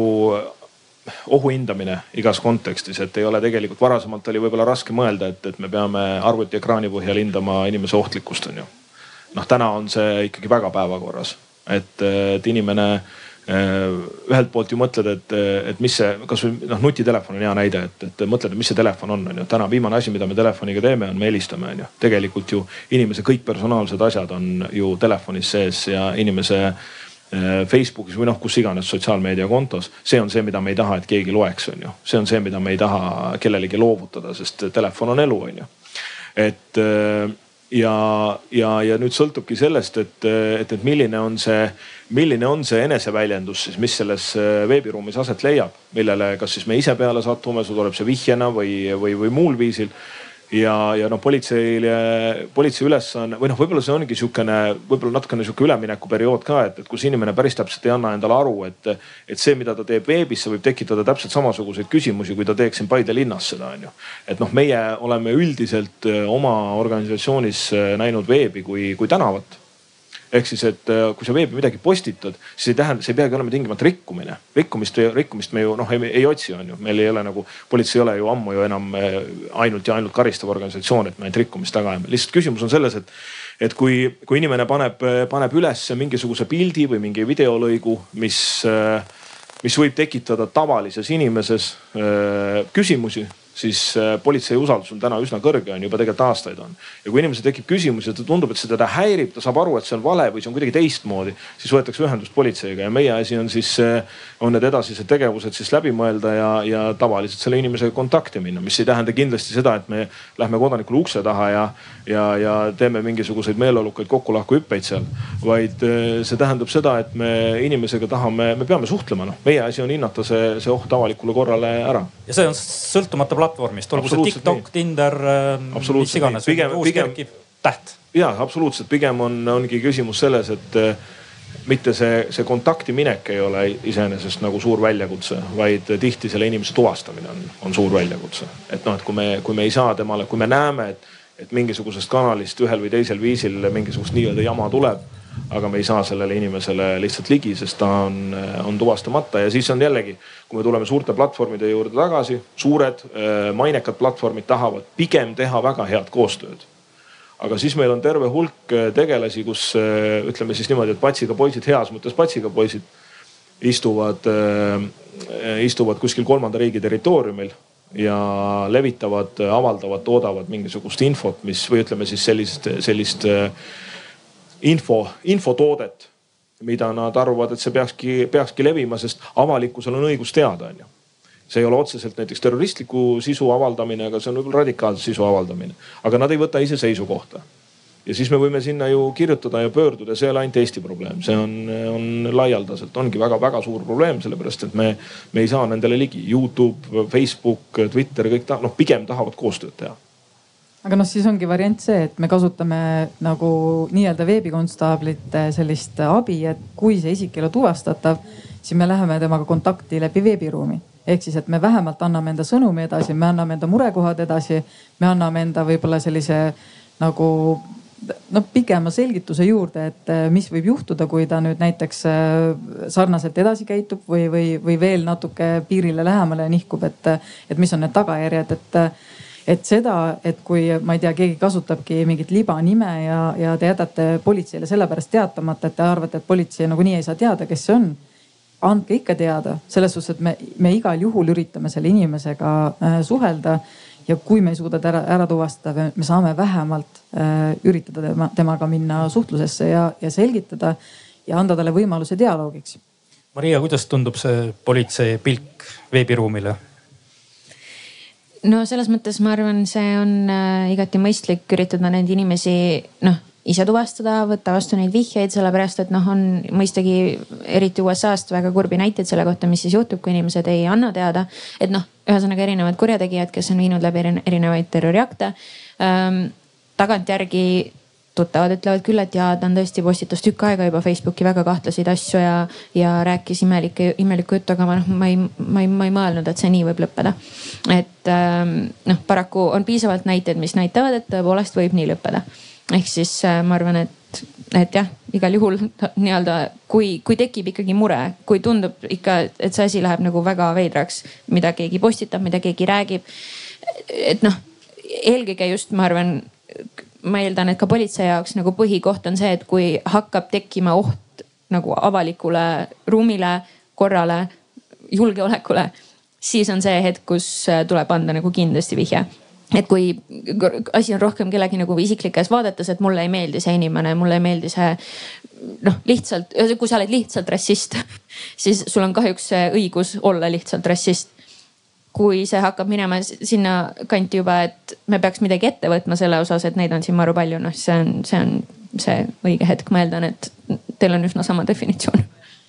ohu hindamine igas kontekstis, et ei ole tegelikult, varasemalt oli võib-olla raske mõelda, et, et me peame arvutiekraani põhjal hindama inimese ohtlikkust, on ju. noh, täna on see ikkagi väga päevakorras, et, et inimene eh, ühelt poolt ju mõtled, et, et mis see, kasvõi noh, nutitelefon on hea näide, et, et mõtled, et mis see telefon on, on ju. täna viimane asi, mida me telefoniga teeme, on me helistame, on ju. tegelikult ju inimese kõik personaalsed asjad on ju telefonis sees ja inimese Facebookis või noh, kus iganes sotsiaalmeediakontos. see on see, mida me ei taha, et keegi loeks, on ju. see on see, mida me ei taha kellelegi loovutada, sest telefon on elu, on ju. et äh, ja, ja, ja nüüd sõltubki sellest, et, et, et milline on see, milline on see eneseväljendus siis, mis selles äh, veebiruumis aset leiab, millele, kas siis me ise peale satume, sul tuleb see vihjena või, või, või muul viisil ja, ja noh, politseile, politsei ülesanne või noh, võib-olla see ongi sihukene, võib-olla natukene sihuke üleminekuperiood ka, et, et kus inimene päris täpselt ei anna endale aru, et, et see, mida ta teeb veebis, see võib tekitada täpselt samasuguseid küsimusi, kui ta teeks siin Paide linnas seda, on ju. et noh, meie oleme üldiselt oma organisatsioonis näinud veebi kui, kui tänavat ehk siis, et äh, kui sa veebi midagi postitad, siis ei tähenda, see ei peagi olema tingimata rikkumine. rikkumist, rikkumist me ju noh ei, ei otsi, on ju, meil ei ole nagu, politsei ei ole ju ammu ju enam äh, ainult ja ainult karistav organisatsioon, et me ainult rikkumist taga ajame. lihtsalt küsimus on selles, et, et kui, kui inimene paneb, paneb üles mingisuguse pildi või mingi videolõigu, mis, mis võib tekitada tavalises inimeses küsimusi siis äh, politsei usaldus on täna üsna kõrge, on juba tegelikult aastaid on. ja kui inimesel tekib küsimus ja ta tundub, et see teda häirib, ta saab aru, et see on vale või see on kuidagi teistmoodi, siis võetakse ühendust politseiga ja meie asi on siis, äh, on need edasised tegevused siis läbi mõelda ja, ja tavaliselt selle inimesega kontakti minna, mis ei tähenda kindlasti seda, et me lähme kodanikule ukse taha ja, ja, ja teeme mingisuguseid meeleolukaid kokkulahkuhüppeid seal. vaid äh, see tähendab seda, et me inimesega tahame, me peame suhtlema, noh, meie asi on hinnata see, see oht avalikule korrale ära. ja see on sõltumata platvormist, olgu see TikTok, Tinder, ähm, mis iganes, uus kerkiv täht. ja absoluutselt, pigem on, ongi küsimus selles, et äh, mitte see, see kontakti minek ei ole iseenesest nagu suur väljakutse, vaid tihti selle inimese tuvastamine on, on suur väljakutse. et noh, et kui me, kui me ei saa temale, kui me näeme, et, et mingisugusest kanalist ühel või teisel viisil mingisugust nii-öelda jama tuleb aga me ei saa sellele inimesele lihtsalt ligi, sest ta on, on tuvastamata. Ja siis on jällegi, kui me tuleme suurte platvormide juurde tagasi, suured äh, mainekad platvormid tahavad pigem teha väga head koostööd. Aga siis meil on terve hulk äh, tegelasi, kus äh, ütleme siis niimoodi, et patsiga poisid, heas mõttes patsiga poisid istuvad, istuvad kuskil kolmanda riigi territooriumil ja levitavad, avaldavad, toodavad mingisugust infot, mis või ütleme siis sellist, sellist info, infotoodet, mida nad arvavad, et see peakski, peakski levima, sest avalikkusel on õigus teada, onju see ei ole otseselt näiteks terroristliku sisu avaldamine, aga see on võib-olla radikaalse sisu avaldamine. aga nad ei võta ise seisukohta. ja siis me võime sinna ju kirjutada ja pöörduda, see ei ole ainult Eesti probleem, see on, on laialdaselt, ongi väga-väga suur probleem, sellepärast et me, me ei saa nendele ligi. Youtube, Facebook, Twitter, kõik ta-, noh pigem tahavad koostööd teha aga noh, siis ongi variant see, et me kasutame nagu nii-öelda veebikonstaablite sellist abi, et kui see isik ei ole tuvastatav, siis me läheme temaga kontakti läbi veebiruumi. Ehk siis, et me vähemalt anname enda sõnumi edasi, me anname enda murekohad edasi, me anname enda võib-olla sellise nagu noh, pikema selgituse juurde, et äh, mis võib juhtuda, kui ta nüüd näiteks äh, sarnaselt edasi käitub või, või, või veel natuke piirile lähemale nihkub, et, et mis on need tagajärjed, et et seda, et kui ma ei tea, keegi kasutabki mingit libanime ja, ja te jätate politseile sellepärast teatamata, et te arvate, et politsei nagunii ei saa teada, kes see on. andke ikka teada, selles suhtes, et me, me igal juhul üritame selle inimesega äh, suhelda ja kui me ei suuda ta ära, ära tuvastada, me saame vähemalt äh, üritada tema, temaga minna suhtlusesse ja, ja selgitada ja anda talle võimaluse dialoogiks. Maria, kuidas tundub see politsei pilk veebiruumile? No selles mõttes ma arvan, see on äh, igati mõistlik üritada neid inimesi noh ise tuvastada, võtta vastu neid vihjeid, sellepärast et noh, on mõistagi eriti USA-st väga kurbi näiteid selle kohta, mis siis juhtub, kui inimesed ei anna teada. et noh, ühesõnaga erinevad kurjategijad, kes on viinud läbi erinevaid terroriakte ähm,. tagantjärgi tuttavad ütlevad küll, et jaa, ta on tõesti postitas tükk aega juba Facebooki väga kahtlaseid asju ja, ja rääkis imelikke, imelikku juttu, aga ma noh, ma ei, ma ei, ma ei mõelnud, et see nii võib lõppeda. et ähm, noh, paraku on piisavalt näiteid, mis näitavad, et tõepoolest võib nii lõppeda ehk siis äh, ma arvan, et, et jah, igal juhul nii-öelda, kui, kui tekib ikkagi mure, kui tundub ikka, et see asi läheb nagu väga veidraks, mida keegi postitab, mida keegi räägib. et noh, eelkõige just ma arvan, ma eeldan, et ka politsei jaoks nagu põhikoht on see, et kui hakkab tekkima oht nagu avalikule ruumile, korrale, julgeolekule, siis on see hetk, kus tuleb anda nagu kindlasti vihje et kui asi on rohkem kellegi nagu isiklikes vaadetes, et mulle ei meeldi see inimene, mulle ei meeldi see noh, lihtsalt, kui sa oled lihtsalt rassist, <laughs> siis sul on kahjuks õigus olla lihtsalt rassist. Kui see hakkab minema sinna kanti juba, et me peaks midagi ette võtma selle osas, et neid on siin maru palju, noh, see on, see on see õige hetk, ma eeldan, et teil on üsna sama definitsioon.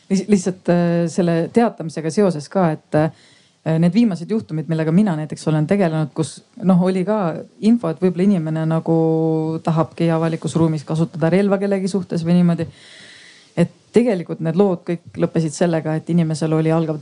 lihtsalt äh, selle teatamisega seoses ka, et Äh, need viimased juhtumid, millega mina näiteks olen tegelenud, kus noh, oli ka info, et võib-olla inimene nagu tahabki avalikus ruumis kasutada relva kellegi suhtes või niimoodi. Tegelikult need lood kõik lõppesid sellega, et inimesel oli algav,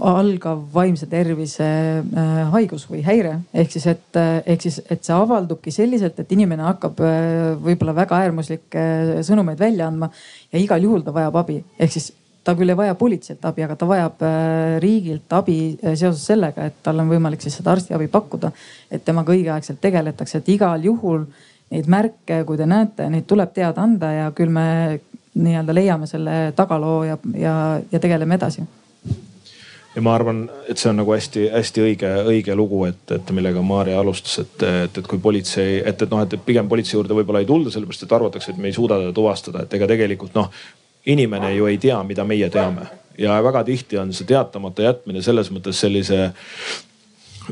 algav vaimse tervise äh, haigus või häire. ehk siis, et ehk siis, et see avaldubki selliselt, et inimene hakkab äh, võib-olla väga äärmuslikke sõnumeid välja andma ja igal juhul ta vajab abi, ehk siis ta küll ei vaja politseilt abi, aga ta vajab äh, riigilt abi äh, seoses sellega, et tal on võimalik siis seda arstiabi pakkuda. et temaga õigeaegselt tegeletakse, et igal juhul neid märke, kui te näete, neid tuleb teada anda ja küll me nii-öelda leiame selle tagaloo ja, ja, ja tegeleme edasi. Ja ma arvan, et see on nagu hästi-hästi õige, õige lugu, et, et millega Maarja alustas, et, et, et kui politsei, et, et noh, et pigem politsei juurde võib-olla ei tulda, sellepärast et arvatakse, et me ei suuda teda tuvastada, et ega tegelikult noh, inimene ju ei tea, mida meie teame. Ja väga tihti on see teatamata jätmine selles mõttes sellise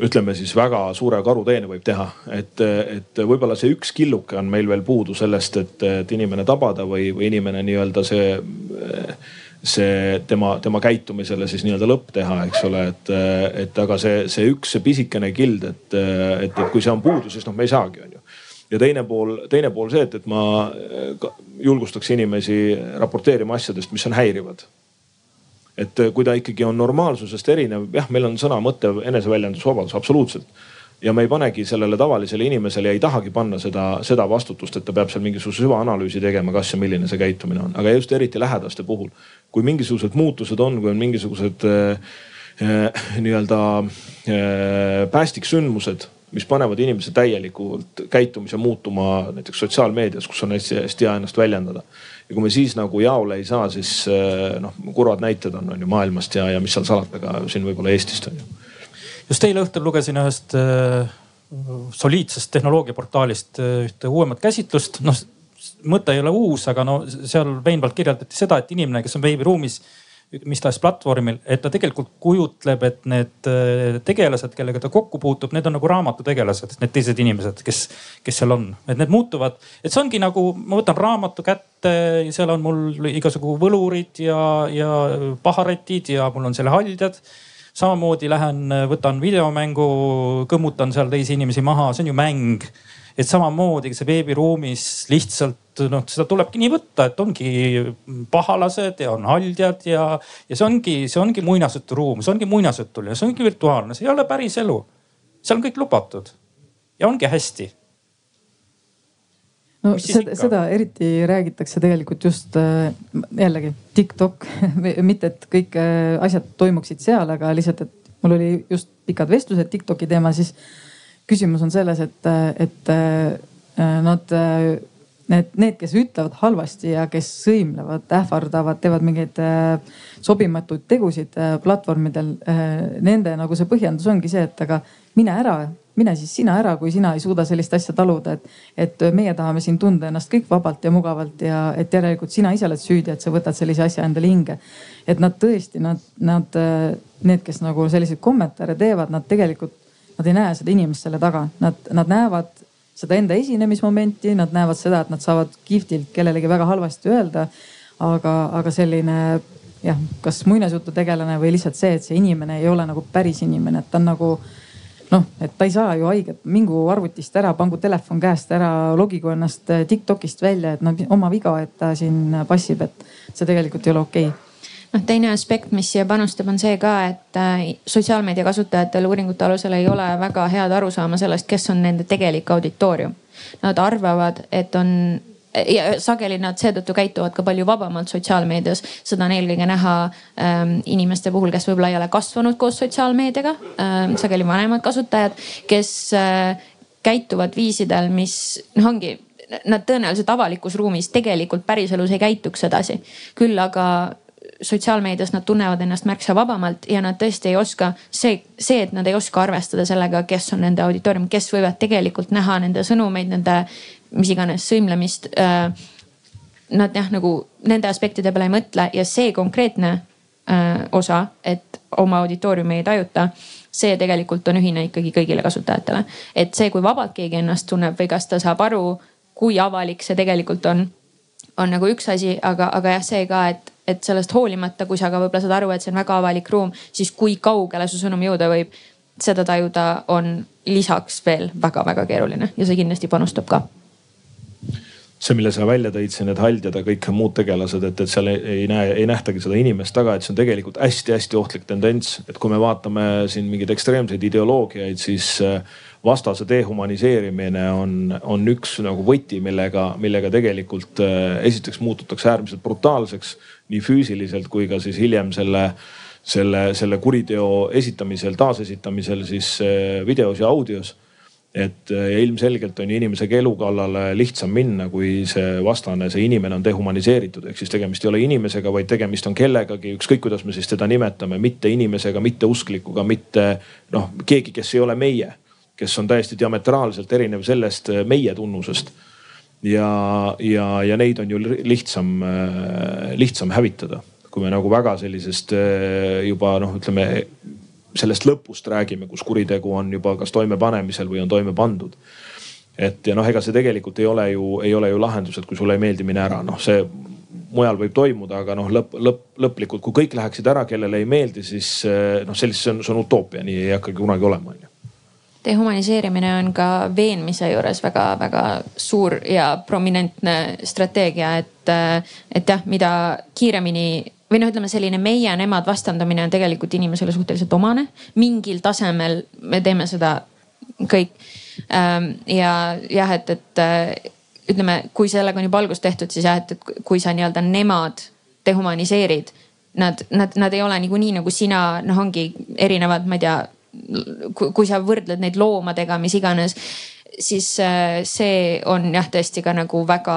ütleme siis väga suure karuteene võib teha, et, et võib-olla see üks killuke on meil veel puudu sellest, et, et inimene tabada või, või inimene nii-öelda see, see tema, tema käitumisele siis nii-öelda lõpp teha, eks ole, et, et aga see, see üks, see pisikene kild, et, et, et kui see on puudu, siis noh, me ei saagi, on ju ja teine pool, teine pool see, et, et ma julgustaks inimesi raporteerima asjadest, mis on häirivad. Et äh, kui ta ikkagi on normaalsusest erinev, jah, meil on sõna, mõtte, eneseväljendusvabadus absoluutselt ja me ei panegi sellele tavalisele inimesele ja ei tahagi panna seda, seda vastutust, et ta peab seal mingisuguse süvaanalüüsi tegema, kas ja milline see käitumine on, aga just eriti lähedaste puhul. kui mingisugused muutused on, kui on mingisugused äh, äh, nii-öelda äh, päästiksündmused mis panevad inimese täielikult käitumise muutuma näiteks sotsiaalmeedias, kus on hästi-hästi hea ennast väljendada. Ja kui me siis nagu jaole ei saa, siis eh, noh, kurvad näited on, on ju maailmast ja, ja mis seal salata, ka siin võib-olla Eestist on ju. just eile õhtul lugesin ühest äh, soliidsest tehnoloogiaportaalist äh, ühte uuemat käsitlust, noh mõte ei ole uus, aga no seal veenvalt kirjeldati seda, et inimene, kes on veebiruumis mis tahes platvormil, et ta tegelikult kujutleb, et need äh, tegelased, kellega ta kokku puutub, need on nagu raamatutegelased, need teised inimesed, kes, kes seal on, et need muutuvad. et see ongi nagu, ma võtan raamatu kätte, seal on mul igasugu võlurid ja, ja paharetid ja mul on selle haldjad samamoodi lähen, võtan videomängu, kõmmutan seal teisi inimesi maha, see on ju mäng et samamoodi see veebiruumis lihtsalt noh, seda tulebki nii võtta, et ongi pahalased ja on haldjad ja, ja see ongi, see ongi muinasjuturuum, see ongi muinasjutuline, see ongi virtuaalne, see ei ole päris elu. seal on kõik lubatud ja ongi hästi no seda, seda eriti räägitakse tegelikult just äh, jällegi TikTok <laughs> mitte, et kõik äh, asjad toimuksid seal, aga lihtsalt, et mul oli just pikad vestlused TikToki teemal, siis küsimus on selles, et, et äh, nad, need, need, kes ütlevad halvasti ja kes sõimlevad, ähvardavad, teevad mingeid äh, sobimatuid tegusid äh, platvormidel. Nende nagu see põhjendus ongi see, et aga mine ära, mine siis sina ära, kui sina ei suuda sellist asja taluda, et, et meie tahame siin tunda ennast kõik vabalt ja mugavalt ja et järelikult sina ise oled süüdi, et sa võtad sellise asja endale hinge. et nad tõesti, nad, nad, need, kes nagu selliseid kommentaare teevad, nad tegelikult Nad ei näe seda inimest selle taga, nad, nad näevad seda enda esinemismomenti, nad näevad seda, et nad saavad kihvtilt kellelegi väga halvasti öelda. aga, aga selline jah, kas muinasjutu tegelane või lihtsalt see, et see inimene ei ole nagu päris inimene, et ta on nagu noh, et ta ei saa ju haiget, mingu arvutist ära, pangu telefon käest ära, logigu ennast Tiktokist välja, et noh oma viga, et ta siin passib, et see tegelikult ei ole okei okay noh, teine aspekt, mis siia panustab, on see ka, et äh, sotsiaalmeedia kasutajatel uuringute alusel ei ole väga head arusaama sellest, kes on nende tegelik auditoorium. Nad arvavad, et on ja sageli nad seetõttu käituvad ka palju vabamalt sotsiaalmeedias. seda on eelkõige näha ähm, inimeste puhul, kes võib-olla ei ole kasvanud koos sotsiaalmeediaga ähm,, sageli vanemad kasutajad, kes äh, käituvad viisidel, mis noh, ongi nad tõenäoliselt avalikus ruumis tegelikult päriselus ei käituks sedasi. küll aga sotsiaalmeedias nad tunnevad ennast märksa vabamalt ja nad tõesti ei oska, see, see, et nad ei oska arvestada sellega, kes on nende auditoorium, kes võivad tegelikult näha nende sõnumeid, nende mis iganes sõimlemist äh,. Nad jah, nagu nende aspektide peale ei mõtle ja see konkreetne äh, osa, et oma auditooriumi ei tajuta see tegelikult on ühine ikkagi kõigile kasutajatele. et see, kui vabalt keegi ennast tunneb või kas ta saab aru, kui avalik see tegelikult on, on nagu üks asi, aga, aga jah, see ka, et et sellest hoolimata, kui sa ka võib-olla saad aru, et see on väga avalik ruum, siis kui kaugele su sõnum jõuda võib, seda tajuda on lisaks veel väga-väga keeruline ja see kindlasti panustab ka see, mille sa välja tõid siin, need haldjad ja kõik muud tegelased, et, et seal ei, ei näe, ei nähtagi seda inimest taga, et see on tegelikult hästi-hästi ohtlik tendents. et kui me vaatame siin mingeid ekstreemseid ideoloogiaid, siis äh, vastase dehumaniseerimine on, on üks nagu võti, millega, millega tegelikult äh, esiteks muututakse äärmiselt brutaalseks nii füüsiliselt kui ka siis hiljem selle selle, selle kuriteo esitamisel, taasesitamisel siis äh, videos ja audios et äh, ja ilmselgelt on ju inimesega elu kallale lihtsam minna, kui see vastane, see inimene on dehumaniseeritud, ehk siis tegemist ei ole inimesega, vaid tegemist on kellegagi, ükskõik kuidas me siis teda nimetame, mitte inimesega, mitte usklikuga, mitte noh, keegi, kes ei ole meie kes on täiesti diametraalselt erinev sellest äh, meie tunnusest. Ja, ja, ja neid on ju lihtsam, äh, lihtsam hävitada, kui me nagu väga sellisest äh, juba noh, ütleme sellest lõpust räägime, kus kuritegu on juba kas toimepanemisel või on toime pandud. et ja noh, ega see tegelikult ei ole ju, ei ole ju lahendus, et kui sulle ei meeldi, mine ära, noh see mujal võib toimuda, aga noh, lõpp, lõpp, lõplikult, kui kõik läheksid ära, kellele ei meeldi, siis noh, sellist, see on, see on utoopia, nii ei hakkagi kunagi olema, onju dehumaniseerimine on ka veenmise juures väga-väga suur ja prominentne strateegia, et, et jah, mida kiiremini või noh, ütleme selline meie-nemad vastandamine on tegelikult inimesele suhteliselt omane. mingil tasemel me teeme seda kõik. Ähm, ja jah, et, et ütleme, kui sellega on juba algus tehtud, siis jah, et kui sa nii-öelda nemad dehumaniseerid, nad, nad, nad ei ole niikuinii nagu sina, noh, ongi erinevad, ma ei tea kui sa võrdled neid loomadega, mis iganes, siis äh, see on jah, tõesti ka nagu väga,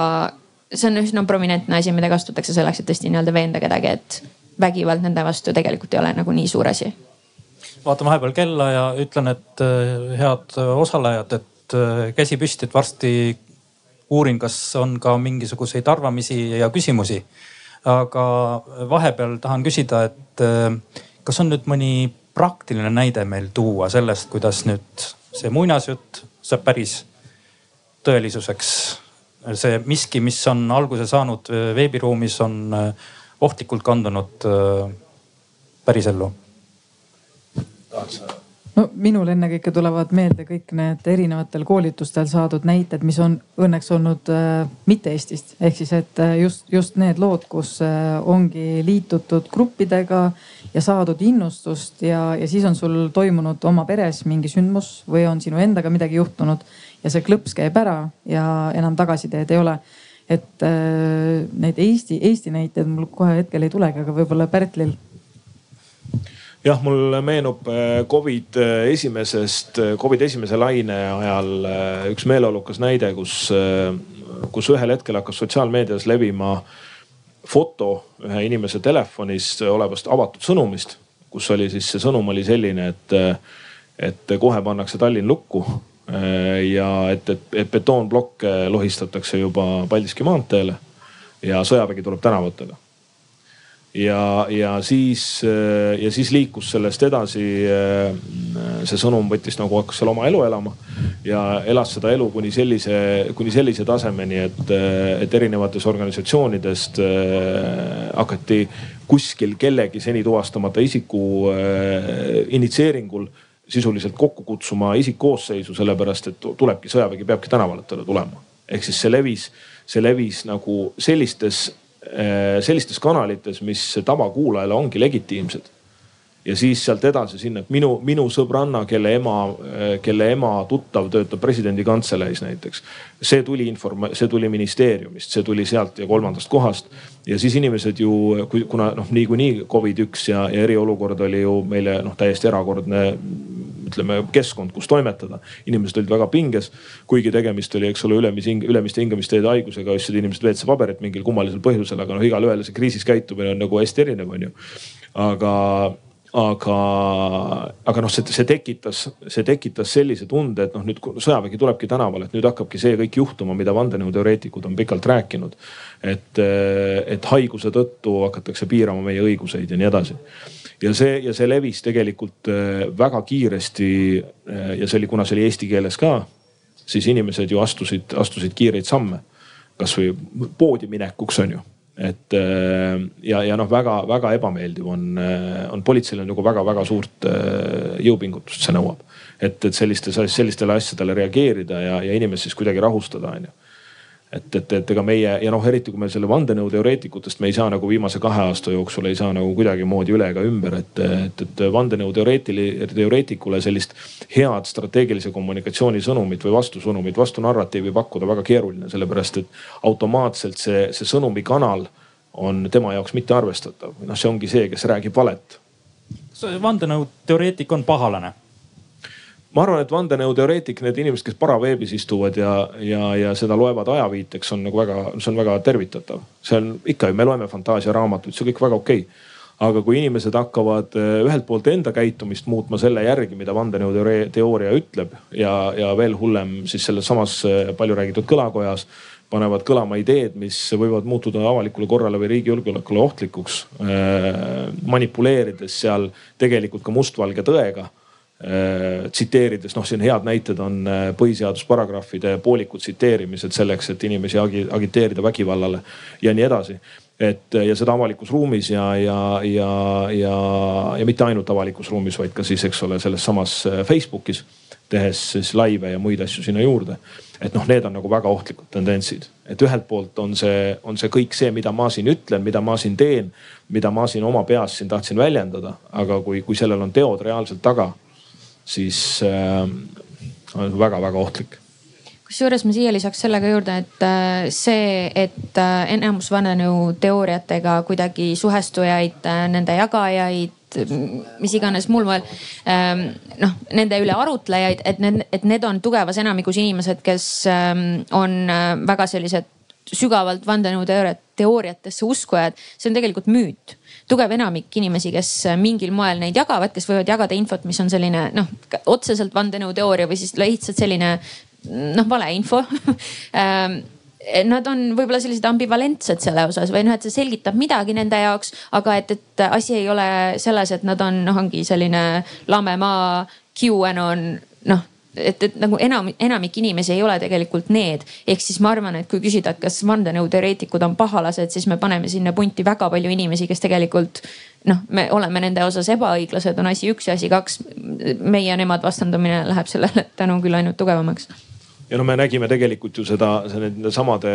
see on üsna prominentne asi, mida kasutatakse selleks, et tõesti nii-öelda veenda kedagi, et vägivald nende vastu tegelikult ei ole nagu nii suur asi. vaatan vahepeal kella ja ütlen, et äh, head osalejad, et äh, käsi püsti, et varsti uurin, kas on ka mingisuguseid arvamisi ja küsimusi aga vahepeal tahan küsida, et äh, kas on nüüd mõni praktiline näide meil tuua sellest, kuidas nüüd see muinasjutt saab päris tõelisuseks. see miski, mis on alguse saanud veebiruumis, on ohtlikult kandunud pärisellu. tahad sa? No minul ennekõike tulevad meelde kõik need erinevatel koolitustel saadud näited, mis on õnneks olnud äh, mitte Eestist. ehk siis, et äh, just, just need lood, kus äh, ongi liitutud gruppidega ja saadud innustust ja, ja siis on sul toimunud oma peres mingi sündmus või on sinu endaga midagi juhtunud ja see klõps käib ära ja enam tagasiteed ei ole et äh, neid Eesti, Eesti näiteid mul kohe hetkel ei tulegi, aga võib-olla Pärtlil jah, mul meenub äh, Covid äh, esimesest, äh, Covid esimese laine ajal üks meeleolukas näide, kus, kus ühel hetkel hakkas sotsiaalmeedias levima foto ühe inimese telefonis olevast avatud sõnumist, kus oli siis see sõnum oli selline, et, et kohe pannakse Tallinn lukku ja et, et, et betoonplokke lohistatakse juba Paldiski maanteele ja sõjavägi tuleb tänavatele ja, ja siis, äh, ja siis liikus sellest edasi. Äh, see sõnum võttis nagu hakkas seal oma elu elama ja elas seda elu kuni sellise, kuni sellise tasemeni, et, äh, et erinevatest organisatsioonidest hakati kuskil kellegi seni tuvastamata isiku initsieeringul sisuliselt kokku kutsuma isikkoosseisu, sellepärast et tulebki sõjavägi peabki tänavatele tulema. ehk siis see levis, see levis nagu sellistes sellistes kanalites, mis tavakuulajale ongi legitiimsed. ja siis sealt edasi sinna, et minu, minu sõbranna, kelle ema, äh, kelle ema tuttav töötab presidendi kantseleis näiteks. see tuli inform-, see tuli ministeeriumist, see tuli sealt ja kolmandast kohast. ja siis inimesed ju, kuna noh, niikuinii Covid üks ja, ja eriolukord oli ju meile noh, täiesti erakordne ütleme keskkond, kus toimetada. inimesed olid väga pinges, kuigi tegemist oli, eks ole, ülemis, ülemiste hingamisteede haigusega, ostsid inimesed WC-paberit mingil kummalisel põhjusel, aga noh, igalühel see kriisis käitumine on nagu hästi erinev, on ju. aga aga, aga noh, see, see tekitas, see tekitas sellise tunde, et noh, nüüd sõjavägi tulebki tänavale, et nüüd hakkabki see kõik juhtuma, mida vandenõuteoreetikud on pikalt rääkinud. et, et haiguse tõttu hakatakse piirama meie õiguseid ja nii edasi ja see ja see levis tegelikult äh, väga kiiresti äh, ja see oli, kuna see oli eesti keeles ka, siis inimesed ju astusid, astusid kiireid samme. kasvõi poodi minekuks on ju et äh, ja, ja noh, väga-väga ebameeldiv on, on politseil on nagu väga-väga suurt jõupingutust see nõuab. et, et sellistes, sellistele asjadele reageerida ja, ja inimest siis kuidagi rahustada, on ju et, et, et ega meie ja noh, eriti kui me selle vandenõuteoreetikutest, me ei saa nagu viimase kahe aasta jooksul ei saa nagu kuidagimoodi üle ega ümber, et, et, et vandenõuteoreetili-, teoreetikule sellist head strateegilise kommunikatsiooni sõnumit või vastusõnumit, vastunarratiivi pakkuda väga keeruline, sellepärast et automaatselt see, see sõnumikanal on tema jaoks mittearvestatav. noh, see ongi see, kes räägib valet. vandenõuteoreetik on pahalane ma arvan, et vandenõuteoreetik, need inimesed, kes paraveebis istuvad ja, ja, ja seda loevad ajaviiteks, on nagu väga, see on väga tervitatav. see on ikka ju, me loeme fantaasiaraamatuid, see on kõik väga okei okay. aga kui inimesed hakkavad eh, ühelt poolt enda käitumist muutma selle järgi, mida vandenõuteooria ütleb ja, ja veel hullem siis selles samas eh, palju räägitud kõlakojas panevad kõlama ideed, mis võivad muutuda avalikule korrale või riigi julgeolekule ohtlikuks. Eh, manipuleerides seal tegelikult ka mustvalge tõega tsiteerides, noh, siin head näited on äh, põhiseadusparagrahvide poolikud tsiteerimised selleks, et inimesi agi, agiteerida vägivallale ja nii edasi. et ja seda avalikus ruumis ja, ja, ja, ja, ja mitte ainult avalikus ruumis, vaid ka siis, eks ole, selles samas äh, Facebookis tehes siis laive ja muid asju sinna juurde. et noh, need on nagu väga ohtlikud tendentsid, et ühelt poolt on see, on see kõik see, mida ma siin ütlen, mida ma siin teen, mida ma siin oma peas siin tahtsin väljendada, aga kui, kui sellel on teod reaalselt taga siis äh, on väga-väga ohtlik. Kusjuures ma siia lisaks sellega juurde, et äh, see, et äh, enamus vandenõuteooriatega kuidagi suhestujaid, nende jagajaid, mis iganes muul moel ähm, noh, nende üle arutlejaid, et need, et need on tugevas enamikus inimesed, kes ähm, on väga sellised sügavalt vandenõuteooriatesse uskujad, see on tegelikult müüt tugev enamik inimesi, kes mingil moel neid jagavad, kes võivad jagada infot, mis on selline noh, otseselt vandenõuteooria või siis lihtsalt selline noh, valeinfo <laughs> ähm, nad on võib-olla sellised ambivalentsed selle osas või noh, et see selgitab midagi nende jaoks, aga et, et asi ei ole selles, et nad on, noh, ongi selline lame maa, QAnon, noh et, et nagu enam, enamik inimesi ei ole tegelikult need. ehk siis ma arvan, et kui küsida, et kas vandenõuteoreetikud on pahalased, siis me paneme sinna punti väga palju inimesi, kes tegelikult noh, me oleme nende osas ebaõiglased, on asi üks ja asi kaks. meie ja nemad vastandumine läheb sellele tänu küll ainult tugevamaks ja no me nägime tegelikult ju seda, nende samade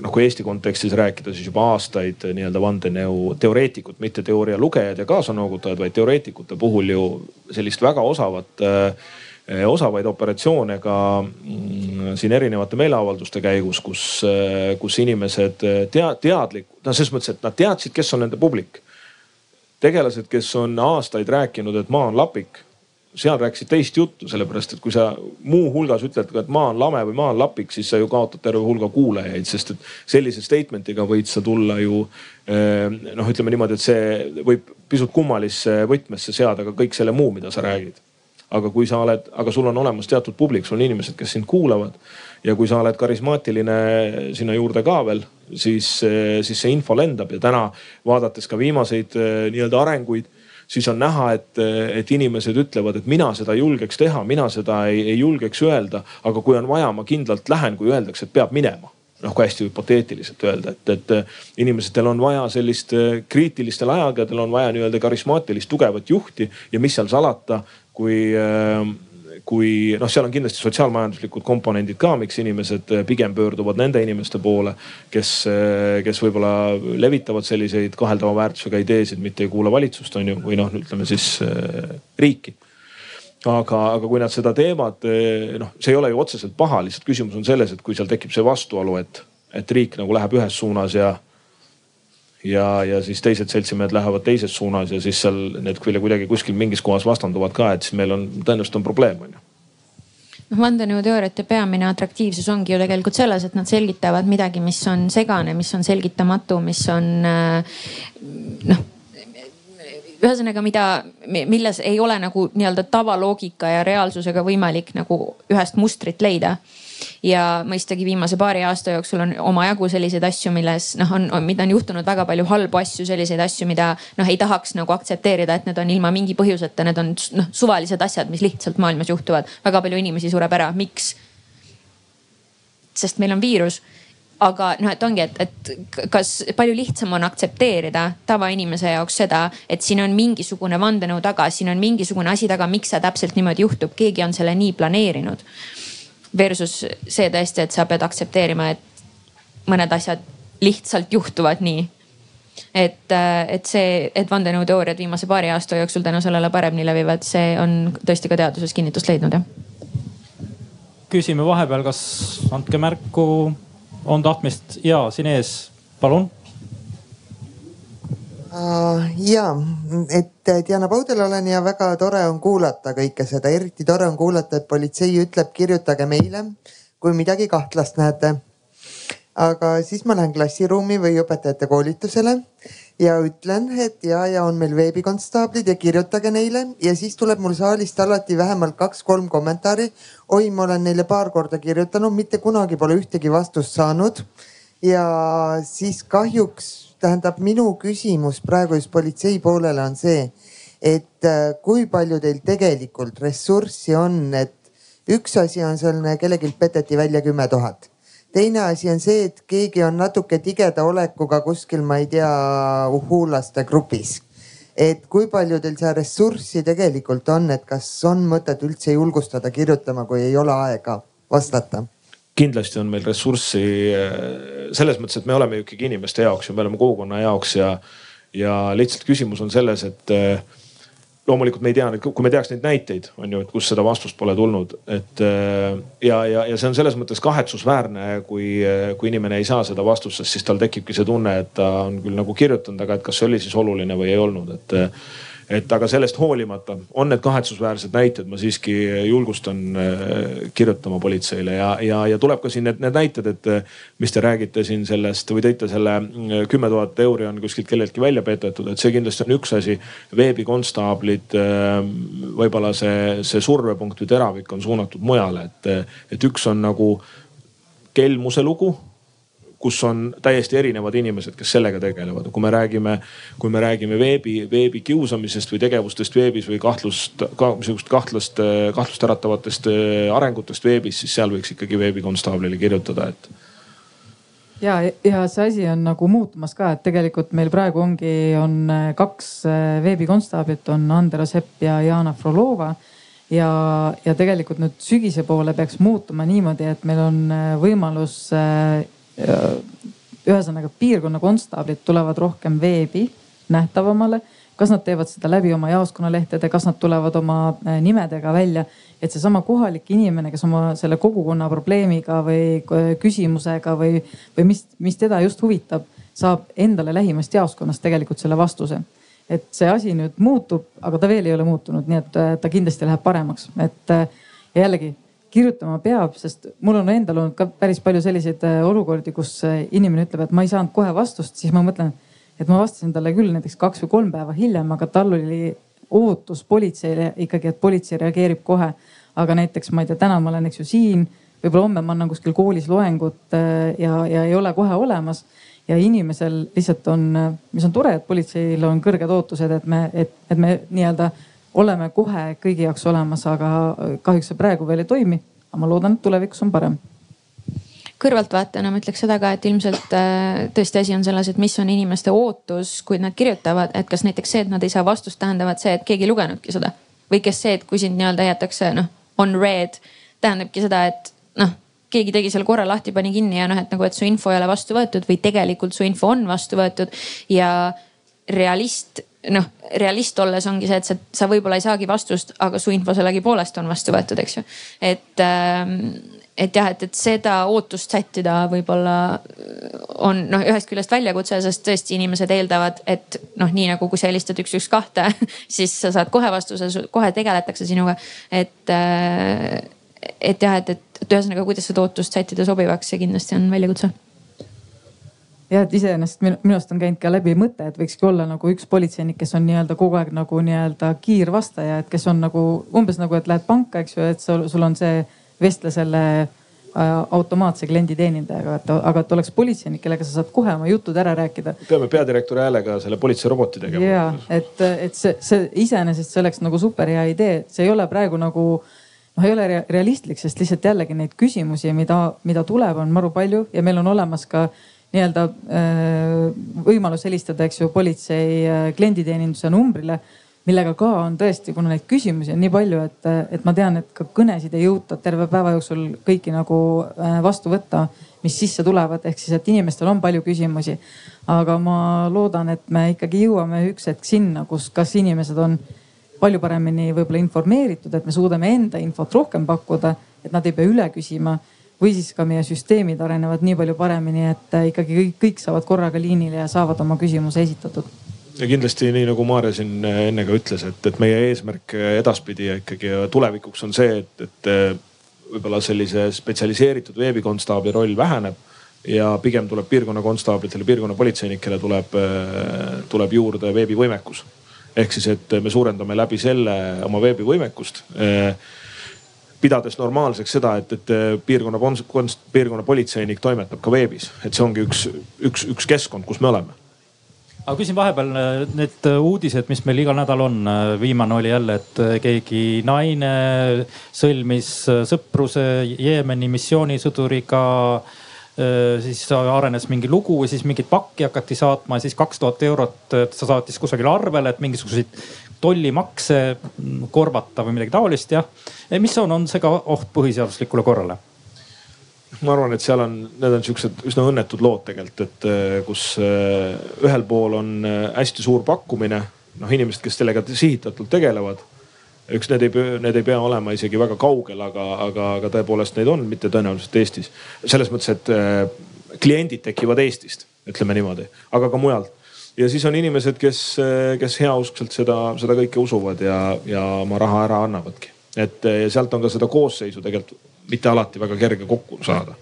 noh, kui Eesti kontekstis rääkida, siis juba aastaid nii-öelda vandenõu teoreetikut, mitte teooria lugejad ja kaasanoogutajad, vaid teoreetikute puhul ju sellist väga osavat osavaid operatsioone ka mm, siin erinevate meeleavalduste käigus, kus, kus inimesed tea-, teadlik, no selles mõttes, et nad teadsid, kes on nende publik. tegelased, kes on aastaid rääkinud, et maa on lapik seal rääkisid teist juttu, sellepärast et kui sa muuhulgas ütled et maa on lame või maa on lapik, siis sa ju kaotad terve hulga kuulajaid, sest et sellise statement'iga võid sa tulla ju eh, noh, ütleme niimoodi, et see võib pisut kummalisse võtmesse seada ka kõik selle muu, mida sa räägid. Aga kui sa oled, aga sul on olemas teatud publik, sul on inimesed, kes sind kuulavad ja kui sa oled karismaatiline sinna juurde ka veel, siis, eh, siis see info lendab ja täna vaadates ka viimaseid eh, nii-öelda arenguid siis on näha, et, et inimesed ütlevad, et mina seda julgeks teha, mina seda ei, ei julgeks öelda. aga kui on vaja, ma kindlalt lähen, kui öeldakse, et peab minema noh, kui hästi hüpoteetiliselt öelda, et, et inimestel on vaja sellist kriitilistel aegadel on vaja nii-öelda karismaatilist tugevat juhti ja mis seal salata, kui äh, kui noh, seal on kindlasti sotsiaalmajanduslikud komponendid ka, miks inimesed eh, pigem pöörduvad nende inimeste poole, kes, eh, kes võib-olla levitavad selliseid kaheldava väärtusega ideesid, mitte ei kuula valitsust, on ju, või noh, ütleme siis äh, riiki. Aga, aga kui nad seda teevad, noh, see ei ole ju otseselt paha, lihtsalt küsimus on selles, et kui seal tekib see vastuolu, et, et riik nagu läheb ühes suunas ja ja, ja siis teised seltsimehed lähevad teises suunas ja siis seal need kuidagi kuskil mingis kohas vastanduvad ka, et siis meil on tõenäoliselt on probleem on ju. Noh, vandenõuteooriate peamine atraktiivsus ongi ju tegelikult selles, et nad selgitavad midagi, mis on segane, mis on selgitamatu, mis on äh, noh ühesõnaga, mida, milles ei ole nagu nii-öelda tavaloogika ja reaalsusega võimalik nagu ühest mustrit leida ja mõistagi viimase paari aasta jooksul on omajagu selliseid asju, milles noh, on, on, mida on juhtunud väga palju halbu asju, selliseid asju, mida noh, ei tahaks nagu aktsepteerida, et need on ilma mingi põhjuseta, need on noh suvalised asjad, mis lihtsalt maailmas juhtuvad. väga palju inimesi sureb ära, miks? sest meil on viirus aga noh, et ongi, et, et kas palju lihtsam on aktsepteerida tavainimese jaoks seda, et siin on mingisugune vandenõu taga, siin on mingisugune asi taga, miks see täpselt niimoodi juhtub, keegi on selle nii planeerinud Versus see tõesti, et sa pead aktsepteerima, et mõned asjad lihtsalt juhtuvad nii. et, et see, et vandenõuteooriad viimase paari aasta jooksul tänu sellele paremini levivad, see on tõesti ka teaduses kinnitust leidnud jah. küsime vahepeal, kas andke märku, on tahtmist ja siin ees, palun ja, et Diana Paudel olen ja väga tore on kuulata kõike seda, eriti tore on kuulata, et politsei ütleb, kirjutage meile, kui midagi kahtlast näete. aga siis ma lähen klassiruumi või õpetajate koolitusele ja ütlen, et ja, ja on meil veebikonstaablid ja kirjutage neile ja siis tuleb mul saalist alati vähemalt kaks-kolm kommentaari. oi, ma olen neile paar korda kirjutanud, mitte kunagi pole ühtegi vastust saanud. ja siis kahjuks tähendab, minu küsimus praegu just politsei poolele on see, et äh, kui palju teil tegelikult ressurssi on, et üks asi on selline, kellelgi peteti välja kümme tuhat. teine asi on see, et keegi on natuke tigeda olekuga kuskil, ma ei tea, uhhuulaste grupis. et kui palju teil seda ressurssi tegelikult on, et kas on mõtet üldse julgustada kirjutama, kui ei ole aega vastata? Kindlasti on meil ressurssi äh, selles mõttes, et me oleme ju ikkagi inimeste jaoks ja me oleme kogukonna jaoks ja, ja lihtsalt küsimus on selles, et äh, loomulikult me ei tea, kui me teaks neid näiteid, on ju, et kus seda vastust pole tulnud, et äh, ja, ja, ja see on selles mõttes kahetsusväärne, kui, kui inimene ei saa seda vastust, sest siis tal tekibki see tunne, et ta on küll nagu kirjutanud, aga et kas see oli siis oluline või ei olnud, et et aga sellest hoolimata on need kahetsusväärsed näited, ma siiski julgustan äh, kirjutama politseile ja, ja, ja tuleb ka siin need, need näited, et äh, mis te räägite siin sellest või tõite selle äh, kümme tuhat euri on kuskilt kelleltki välja petetud, et see kindlasti on üks asi. veebikonstaablid, võib-olla see, see survepunkt või teravik on suunatud mujale, et, et üks on nagu kelmuse lugu kus on täiesti erinevad inimesed, kes sellega tegelevad. kui me räägime, kui me räägime veebi, veebikiusamisest või tegevustest veebis või kahtlust ka,, sihukest kahtlast, kahtlust äratavatest äh, arengutest veebis, siis seal võiks ikkagi veebikonstaablile kirjutada, et ja, ja see asi on nagu muutumas ka, et tegelikult meil praegu ongi, on äh, kaks äh, veebikonstaablit, on Andero Sepp ja Jana Frolova. ja, ja tegelikult nüüd sügise poole peaks muutuma niimoodi, et meil on võimalus ühesõnaga piirkonna konstaablid tulevad rohkem veebi nähtavamale. kas nad teevad seda läbi oma jaoskonnalehtede, kas nad tulevad oma äh, nimedega välja, et seesama kohalik inimene, kes oma selle kogukonna probleemiga või äh, küsimusega või, või mis, mis teda just huvitab, saab endale lähimast jaoskonnast tegelikult selle vastuse. Et see asi nüüd muutub, aga ta veel ei ole muutunud, nii et äh, ta kindlasti läheb paremaks, et jällegi kirjutama peab, sest mul on endal olnud ka päris palju selliseid äh, olukordi, kus äh, inimene ütleb, et ma ei saanud kohe vastust, siis ma mõtlen, et ma vastasin talle küll näiteks kaks või kolm päeva hiljem, aga tal oli ootus politseile ikkagi, et politsei reageerib kohe. aga näiteks ma ei tea, täna ma olen, eks ju siin, võib-olla homme ma annan kuskil koolis loengut äh, ja, ja ei ole kohe olemas ja inimesel lihtsalt on, mis on tore, et politseil on kõrged ootused, et me, et, et me nii-öelda oleme kohe kõigi jaoks olemas, aga kahjuks see praegu veel ei toimi. aga ma loodan, et tulevikus on parem kõrvaltvaatajana ma ütleks seda ka, et ilmselt äh, tõesti asi on selles, et mis on inimeste ootus, kui nad kirjutavad, et kas näiteks see, et nad ei saa vastust, tähendavad see, et keegi ei lugenudki seda. või kes see, et kui sind nii-öelda jäetakse noh on read, tähendabki seda, et noh keegi tegi selle korra lahti, pani kinni ja noh, et nagu, et su info ei ole vastu võetud või tegelikult su info on vastu võetud ja realist noh, realist olles ongi see, et sa, sa võib-olla ei saagi vastust, aga su info sellegipoolest on vastu võetud, eks ju. et, ähm, et jah, et, et seda ootust sättida võib-olla on noh, ühest küljest väljakutse, sest tõesti inimesed eeldavad, et noh, nii nagu kui sa helistad üks, üks, kahte, <laughs> siis sa saad kohe vastuse, kohe tegeletakse sinuga. et, äh, et jah, et, et, et ühesõnaga, kuidas seda ootust sättida sobivaks, see kindlasti on väljakutse jah, et iseenesest minu, minu arust on käinud ka läbi mõte, et võikski olla nagu üks politseinik, kes on nii-öelda kogu aeg nagu nii-öelda kiirvastaja, et kes on nagu umbes nagu, et lähed panka, eks ju, et sul, sul on see vestle selle äh, automaatse klienditeenindajaga, et aga et oleks politseinik, kellega sa saad kohe oma jutud ära rääkida. peame peadirektori häälega selle politseiroboti tegema. ja, et, et see, see iseenesest see oleks nagu super hea idee, see ei ole praegu nagu noh, ei ole realistlik, sest lihtsalt jällegi neid küsimusi, mida, mida tuleb, on maru palju ja meil on olemas ka nii-öelda äh, võimalus helistada, eks ju, politsei äh, klienditeeninduse numbrile millega ka on tõesti, kuna neid küsimusi on nii palju, et, et ma tean, et ka kõnesid ei jõuta terve päeva jooksul kõiki nagu äh, vastu võtta, mis sisse tulevad, ehk siis, et inimestel on palju küsimusi. aga ma loodan, et me ikkagi jõuame üks hetk sinna, kus kas inimesed on palju paremini võib-olla informeeritud, et me suudame enda infot rohkem pakkuda, et nad ei pea üle küsima või siis ka meie süsteemid arenevad nii palju paremini, et äh, ikkagi kõik, kõik saavad korraga liinile ja saavad oma küsimuse esitatud ja kindlasti nii nagu Maarja siin äh, enne ka ütles, et, et meie eesmärk äh, edaspidi ja ikkagi tulevikuks on see, et, et võib-olla sellise spetsialiseeritud veebikonstaabli roll väheneb ja pigem tuleb piirkonna konstaablitele, piirkonna politseinikele tuleb, tuleb juurde veebivõimekus. ehk siis, et me suurendame läbi selle oma veebivõimekust pidades normaalseks seda, et, et piirkonna, piirkonna politseinik toimetab ka veebis, et see ongi üks, üks, üks keskkond, kus me oleme aga küsin vahepeal äh, need äh, uudised, mis meil igal nädalal on. Äh, viimane oli jälle, et keegi naine sõlmis sõpruse Jeemeni missioonisõduriga. siis arenes mingi lugu ja siis mingit pakki hakati saatma ja siis kaks tuhat eurot ta saatis kusagile arvele, et mingisuguseid tollimakse korvata või midagi taolist jah. mis on, on see ka oht põhiseaduslikule korrale? ma arvan, et seal on, need on siuksed üsna õnnetud lood tegelikult, et eh, kus eh, ühel pool on eh, hästi suur pakkumine, noh inimesed, kes sellega sihitatult tegelevad. üks, need ei, need ei pea olema isegi väga kaugel, aga, aga, aga tõepoolest neid on, mitte tõenäoliselt Eestis. selles mõttes, et kliendid tekivad Eestist, ütleme niimoodi, aga ka mujalt ja siis on inimesed, kes, kes heauskselt seda, seda kõike usuvad ja, ja oma raha ära annavadki. et sealt on ka seda koosseisu tegelikult mitte alati väga kerge kokku saada.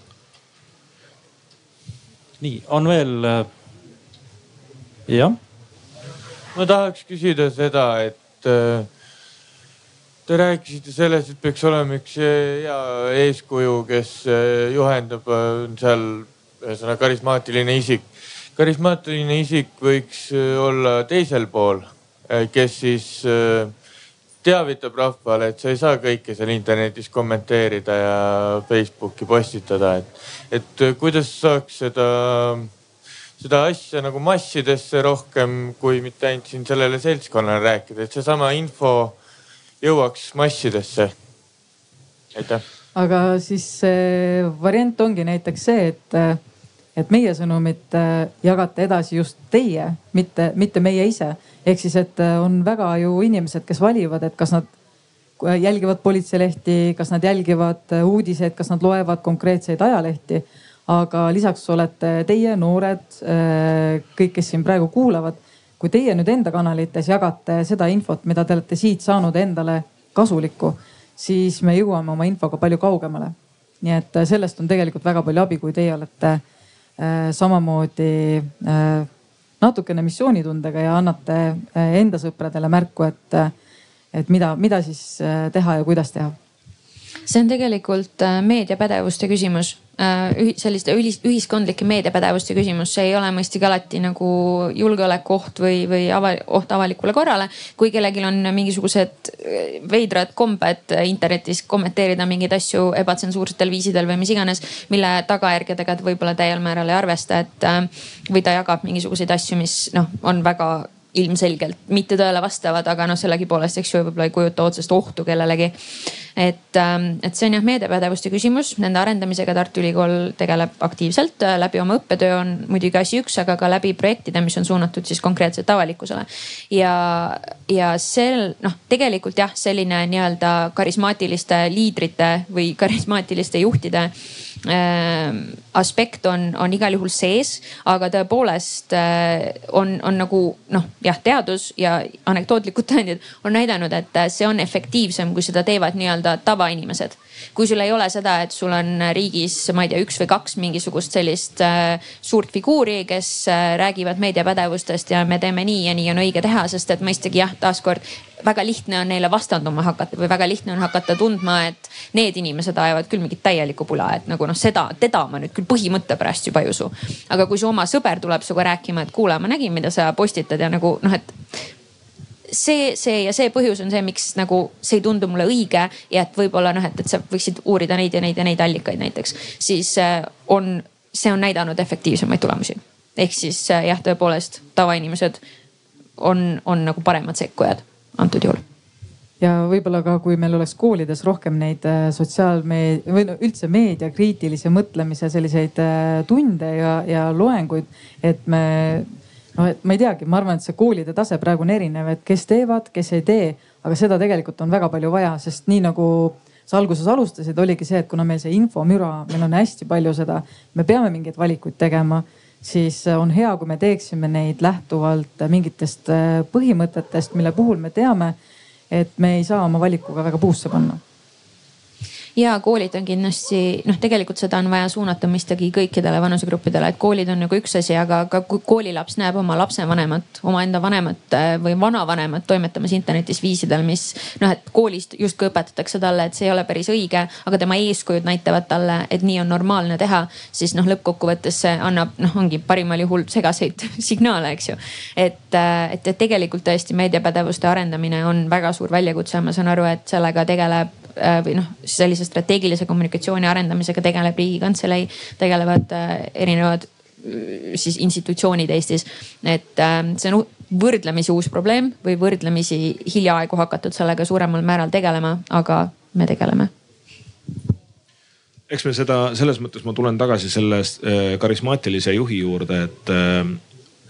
nii, on veel? Jah. ma tahaks küsida seda, et Te rääkisite sellest, et peaks olema üks hea eeskuju, kes juhendab, on seal ühesõnaga karismaatiline isik. Karismaatiline isik võiks eh, olla teisel pool, eh, kes siis teavitab rahvale, et sa ei saa kõike seal internetis kommenteerida ja Facebooki postitada, et, et kuidas saaks seda, seda asja nagu massidesse rohkem, kui mitte ainult siin sellele seltskonnale rääkida, et seesama info jõuaks massidesse. aitäh. aga siis see variant ongi näiteks see, et, et meie sõnumit äh, jagate edasi just teie, mitte, mitte meie ise. ehk siis, et äh, on väga ju inimesed, kes valivad, et kas nad jälgivad politseilehti, kas nad jälgivad äh, uudiseid, kas nad loevad konkreetseid ajalehti. aga lisaks olete teie noored, kõik, kes siin praegu kuulavad kui teie nüüd enda kanalites jagate seda infot, mida te olete siit saanud endale kasulikku, siis me jõuame oma infoga palju kaugemale. nii et äh, sellest on tegelikult väga palju abi, kui teie olete äh, samamoodi äh, natukene missioonitundega ja annate äh, enda sõpradele märku, et, äh, et mida, mida siis äh, teha ja kuidas teha see on tegelikult meediapädevuste küsimus Äh, selliste ühiskondlike meediapädevuste küsimus, see ei ole mõistagi alati nagu julgeolekuoht või, või ava, oht avalikule korrale. kui kellelgi on mingisugused äh, veidrad kombed internetis kommenteerida mingeid asju ebatsensuursetel viisidel või mis iganes, mille tagajärgedega ta võib-olla täiel määral ei arvesta, et äh, või ta jagab mingisuguseid asju, mis noh, on väga ilmselgelt mitte tõele vastavad, aga noh, sellegipoolest, eks ju, võib-olla ei kujuta otsest ohtu kellelegi. et, ähm, et see on jah meediapädevuste küsimus, nende arendamisega Tartu Ülikool tegeleb aktiivselt äh, läbi oma õppetöö on muidugi asi üks, aga ka läbi projektide, mis on suunatud siis konkreetselt avalikkusele. ja, ja sel noh, tegelikult jah, selline nii-öelda karismaatiliste liidrite või karismaatiliste juhtide aspekt on, on igal juhul sees, aga tõepoolest äh, on, on nagu noh, jah, teadus ja anekdootlikud tõendid on näidanud, et see on efektiivsem, kui seda teevad nii-öelda tavainimesed. Kui sul ei ole seda, et sul on riigis, ma ei tea, üks või kaks mingisugust sellist äh, suurt figuuri, kes äh, räägivad meediapädevustest ja me teeme nii ja nii on õige teha, sest et mõistagi jah, taaskord väga lihtne on neile vastanduma hakata või väga lihtne on hakata tundma, et need inimesed ajavad küll mingit täielikku pula, et nagu noh, seda, teda ma nüüd küll põhimõtte pärast juba ei usu. aga kui su oma sõber tuleb sinuga rääkima, et kuule, ma nägin, mida sa postitad ja nagu noh, et see, see ja see põhjus on see, miks nagu see ei tundu mulle õige ja et võib-olla noh, et, et sa võiksid uurida neid ja neid ja neid allikaid näiteks, siis äh, on, see on näidanud efektiivsemaid tulemusi. ehk siis äh, jah, tõepoolest tavainimesed on, on nagu paremad sekkujad antud juhul ja võib-olla ka, kui meil oleks koolides rohkem neid äh, sotsiaalmeedia või no üldse meediakriitilise mõtlemise selliseid tunde ja, ja loenguid, et me et ma ei teagi, ma arvan, et see koolide tase praegu on erinev, et kes teevad, kes ei tee, aga seda tegelikult on väga palju vaja, sest nii nagu sa alguses alustasid, oligi see, et kuna meil see infomüra, meil on hästi palju seda, me peame mingeid valikuid tegema siis on hea, kui me teeksime neid lähtuvalt mingitest põhimõtetest, mille puhul me teame et me ei saa oma valikuga väga puusse panna ja koolid on kindlasti noh, tegelikult seda on vaja suunata mõistagi kõikidele vanusegruppidele, et koolid on nagu üks asi, aga ka kui koolilaps näeb oma lapsevanemat, omaenda vanemat äh, või vanavanemat toimetamas internetis viisidel, mis noh, et koolist justkui õpetatakse talle, et see ei ole päris õige, aga tema eeskujud näitavad talle, et nii on normaalne teha, siis noh, lõppkokkuvõttes see annab noh, ongi parimal juhul segaseid <laughs> signaale, eks ju. et, äh, et, et tegelikult tõesti meediapädevuste arendamine on väga suur väljakutse, ma saan aru, et sellega tegeleb või noh, sellise strateegilise kommunikatsiooni arendamisega tegeleb riigikantselei, tegelevad äh, erinevad äh, siis institutsioonid Eestis. et see on võrdlemisi uus probleem või võrdlemisi hiljaaegu hakatud sellega suuremal määral tegelema, aga me tegeleme eks me seda selles mõttes ma tulen tagasi selle karismaatilise juhi juurde, et,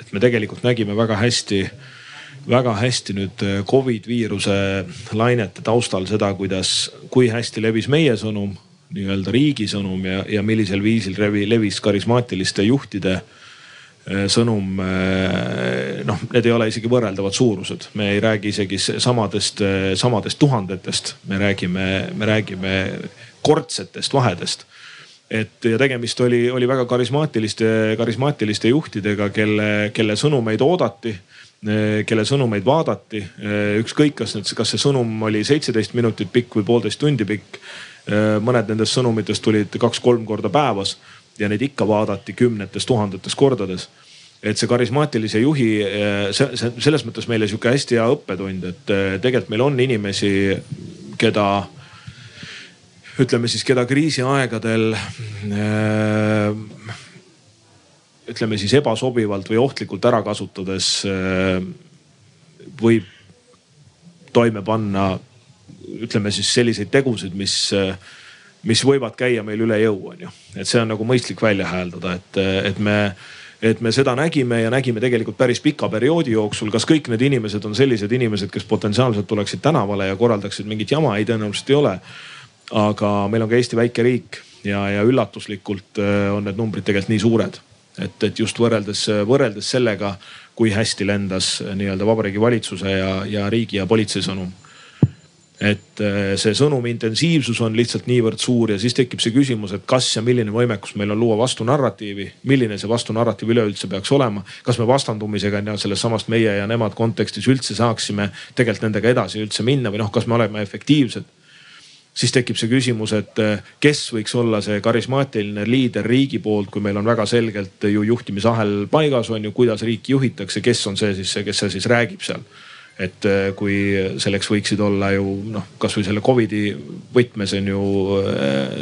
et me tegelikult nägime väga hästi äh, väga hästi nüüd äh, Covid viiruse lainete taustal seda, kuidas, kui hästi levis meie sõnum, nii-öelda riigi sõnum ja, ja millisel viisil levi, levis karismaatiliste juhtide äh, sõnum. Äh, noh, need ei ole isegi võrreldavad suurused, me ei räägi isegi samadest, samadest tuhandetest, me räägime, me räägime kordsetest vahedest. Et ja tegemist oli, oli väga karismaatiliste, karismaatiliste juhtidega, kelle, kelle sõnumeid oodati kelle sõnumeid vaadati. ükskõik, kas nüüd, kas see sõnum oli seitseteist minutit pikk või poolteist tundi pikk. mõned nendest sõnumitest tulid kaks-kolm korda päevas ja neid ikka vaadati kümnetes tuhandetes kordades et see karismaatilise juhi, see, see selles mõttes meile sihuke hästi hea õppetund, et tegelikult meil on inimesi, keda ütleme siis, keda kriisiaegadel ütleme siis ebasobivalt või ohtlikult ära kasutades võib toime panna, ütleme siis selliseid tegusid, mis, mis võivad käia meil üle jõu, on ju. et see on nagu mõistlik välja hääldada, et, et me et me seda nägime ja nägime tegelikult päris pika perioodi jooksul, kas kõik need inimesed on sellised inimesed, kes potentsiaalselt tuleksid tänavale ja korraldaksid mingit jama, ei tõenäoliselt ei ole. aga meil on ka Eesti väike riik ja, ja üllatuslikult on need numbrid tegelikult nii suured et, et just võrreldes, võrreldes sellega, kui hästi lendas nii-öelda Vabariigi Valitsuse ja, ja riigi ja politsei sõnum et äh, see sõnumi intensiivsus on lihtsalt niivõrd suur ja siis tekib see küsimus, et kas ja milline võimekus meil on luua vastunarratiivi, milline see vastunarratiiv üleüldse peaks olema. kas me vastandumisega sellest samast meie ja nemad kontekstis üldse saaksime tegelikult nendega edasi üldse minna või noh, kas me oleme efektiivsed siis tekib see küsimus, et eh, kes võiks olla see karismaatiline liider riigi poolt, kui meil on väga selgelt ju juhtimisahel paigas on ju, kuidas riiki juhitakse, kes on see siis, kes see siis räägib seal et eh, kui selleks võiksid olla ju noh, kasvõi selle Covidi võtmes on ju äh,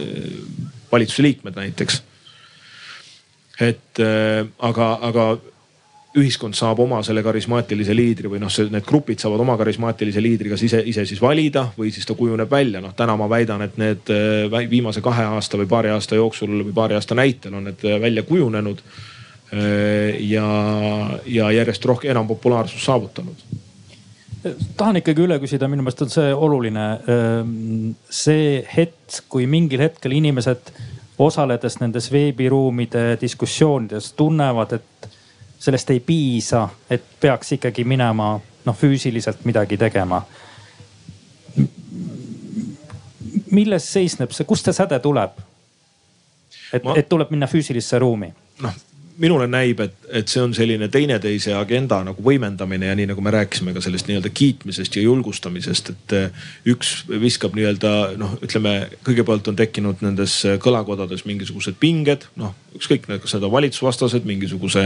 valitsuse liikmed näiteks. et äh, aga, aga ühiskond saab oma selle karismaatilise liidri või noh, need grupid saavad oma karismaatilise liidri kas ise, ise siis valida või siis ta kujuneb välja. noh, täna ma väidan, et need äh, viimase kahe aasta või paari aasta jooksul või paari aasta näitel on need äh, välja kujunenud. Äh, ja, ja järjest rohkem, enam populaarsust saavutanud tahan ikkagi üle küsida, minu meelest on see oluline. see hetk, kui mingil hetkel inimesed osaledes nendes veebiruumide diskussioonides tunnevad, et sellest ei piisa, et peaks ikkagi minema noh füüsiliselt midagi tegema. milles seisneb see, kust see säde tuleb? et Ma..., et tuleb minna füüsilisse ruumi? noh, minule näib, et, et see on selline teineteise agenda nagu võimendamine ja nii nagu me rääkisime ka sellest nii-öelda kiitmisest ja julgustamisest, et eh, üks viskab nii-öelda noh, ütleme kõigepealt on tekkinud nendes kõlakodades mingisugused pinged, noh ükskõik, kas need on valitsusvastased, mingisuguse,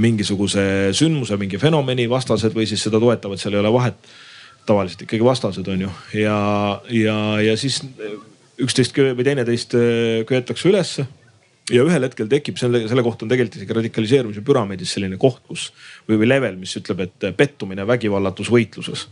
mingisuguse sündmuse, mingi fenomeni vastased või siis seda toetavad, seal ei ole vahet. tavaliselt ikkagi vastased on ju ja, ja, ja siis üksteist või teineteist eh, köetakse ülesse ja ühel hetkel tekib selle, selle kohta on tegelikult isegi radikaliseerumise püramiidis selline koht, kus või, või level, mis ütleb, et pettumine vägivallatus võitluses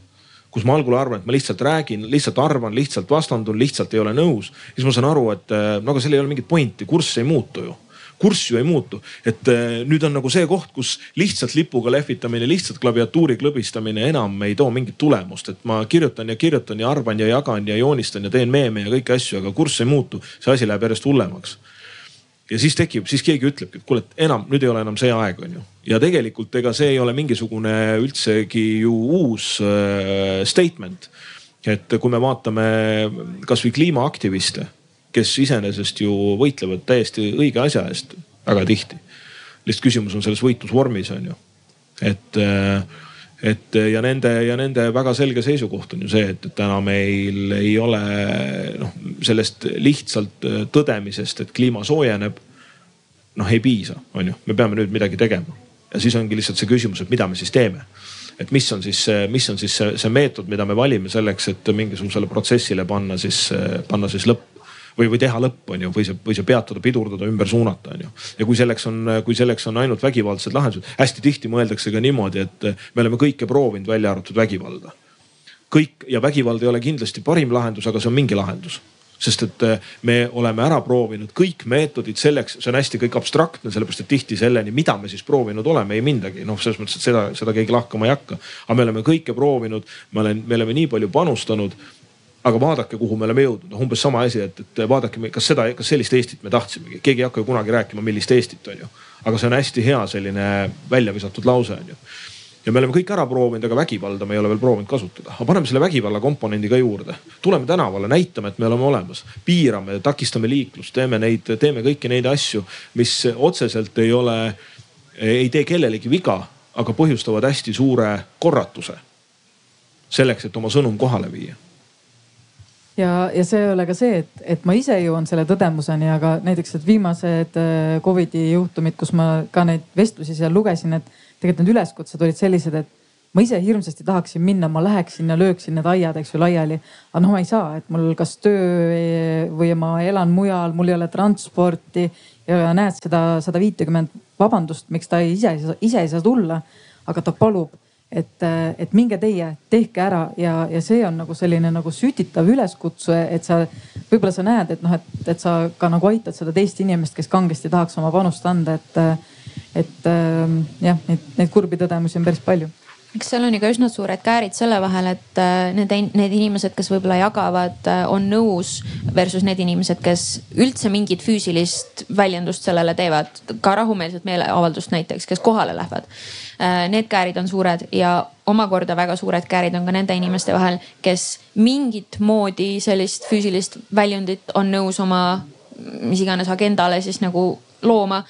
kus ma algul arvan, et ma lihtsalt räägin, lihtsalt arvan, lihtsalt vastandun, lihtsalt ei ole nõus. siis ma saan aru, et no aga seal ei ole mingit pointi, kurss ei muutu ju. Kurss ju ei muutu, et äh, nüüd on nagu see koht, kus lihtsalt lipuga lehvitamine, lihtsalt klaviatuuri klõbistamine enam ei too mingit tulemust, et ma kirjutan ja kirjutan ja arvan ja jagan ja joonistan ja teen meeme ja kõiki asju, aga kurss ei muutu. see asi läheb järjest hullemaks ja siis tekib, siis keegi ütlebki, et kuule, et enam, nüüd ei ole enam see aeg, on ju. ja tegelikult ega see ei ole mingisugune üldsegi ju uus äh, statement. et kui me vaatame kasvõi kliimaaktiviste, kes iseenesest ju võitlevad täiesti õige asja eest väga tihti. lihtsalt küsimus on selles võitlusvormis, on ju. et äh, et ja nende ja nende väga selge seisukoht on ju see, et täna meil ei ole noh, sellest lihtsalt äh, tõdemisest, et kliima soojeneb. noh, ei piisa, on ju, me peame nüüd midagi tegema ja siis ongi lihtsalt see küsimus, et mida me siis teeme. et mis on siis, mis on siis see, see meetod, mida me valime selleks, et mingisugusele protsessile panna siis, panna siis lõpp või, või teha lõpp, on ju, või see, või see peatada, pidurdada, ümber suunata, on ju. ja kui selleks on, kui selleks on ainult vägivaldsed lahendused, hästi tihti mõeldakse ka niimoodi, et me oleme kõike proovinud, välja arvatud vägivalda. kõik ja vägivald ei ole kindlasti parim lahendus, aga see on mingi lahendus sest et me oleme ära proovinud kõik meetodid selleks, see on hästi kõik abstraktne, sellepärast et tihti selleni, mida me siis proovinud oleme, ei mindagi. noh, selles mõttes, et seda, seda keegi lahkama ei hakka. aga me oleme kõike proovinud, me oleme, me oleme nii palju panustanud aga vaadake, kuhu me oleme jõudnud, noh umbes sama asi, et, et vaadake, kas seda, kas sellist Eestit me tahtsimegi, keegi ei hakka ju kunagi rääkima, millist Eestit on ju. aga see on hästi hea selline välja visatud lause on ju. ja me oleme kõik ära proovinud, aga vägivalda me ei ole veel proovinud kasutada. aga paneme selle vägivalla komponendi ka juurde. tuleme tänavale, näitame, et me oleme olemas, piirame, takistame liiklust, teeme neid, teeme kõiki neid asju, mis otseselt ei ole, ei tee kellelegi viga aga põhjustavad hästi suure korratuse. selleks, et oma sõnum kohale viia ja, ja see ei ole ka see, et, et ma ise jõuan selle tõdemuseni, aga näiteks, et viimased äh, Covidi juhtumid, kus ma ka neid vestlusi seal lugesin, et tegelikult need üleskutsed olid sellised, et ma ise hirmsasti tahaksin minna, ma läheksin ja lööksin need aiad, eks ju, laiali. aga noh, ma ei saa, et mul kas töö või ma elan mujal, mul ei ole transporti ja näed seda sada viitekümmet vabandust, miks ta ise, ise ei saa tulla. aga ta palub et, et minge teie, tehke ära ja, ja see on nagu selline nagu sütitav üleskutse, et sa võib-olla sa näed, et noh, et, et sa ka nagu aitad seda teist inimest, kes kangesti tahaks oma panust anda, et, et jah, neid, neid kurbi tõdemusi on päris palju eks seal on ikka üsna suured käärid selle vahel, et äh, need, need inimesed, kes võib-olla jagavad, äh, on nõus versus need inimesed, kes üldse mingit füüsilist väljendust sellele teevad, ka rahumeelset meeleavaldust näiteks, kes kohale lähevad. Äh, need käärid on suured ja omakorda väga suured käärid on ka nende inimeste vahel, kes mingit moodi sellist füüsilist väljundit on nõus oma mis iganes agendale siis nagu looma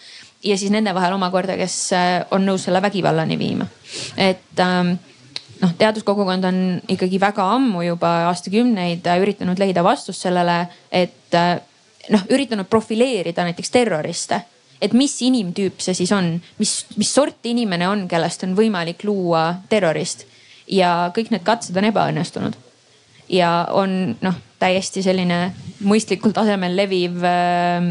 ja siis nende vahel omakorda, kes äh, on nõus selle vägivallani viima. et ähm, noh, teaduskogukond on ikkagi väga ammu juba aastakümneid äh, üritanud leida vastust sellele, et noh, üritanud profileerida näiteks terroriste et mis inimtüüp see siis on, mis, mis sorti inimene on, kellest on võimalik luua terrorist ja kõik need katsed on ebaõnnestunud. ja on noh, täiesti selline mõistlikul tasemel leviv ähm,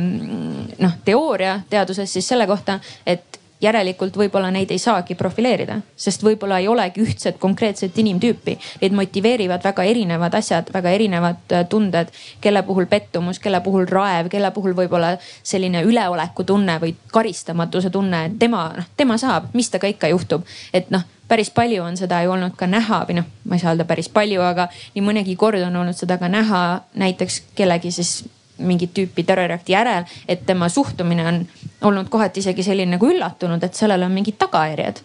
noh teooria teaduses siis selle kohta, et järelikult võib-olla neid ei saagi profileerida, sest võib-olla ei olegi ühtset konkreetset inimtüüpi. Neid motiveerivad väga erinevad asjad, väga erinevad äh, tunded, kelle puhul pettumus, kelle puhul raev, kelle puhul võib-olla selline üleoleku tunne või karistamatuse tunne, et tema, noh tema saab, mis temaga ikka juhtub. et noh päris palju on seda ju olnud ka näha või noh, ma ei saa öelda päris palju, aga nii mõnegi kord on olnud seda ka näha näiteks kellegi siis mingit tüüpi terroriakti järel, et tema suhtumine on olnud kohati isegi selline nagu üllatunud, et sellel on mingid tagajärjed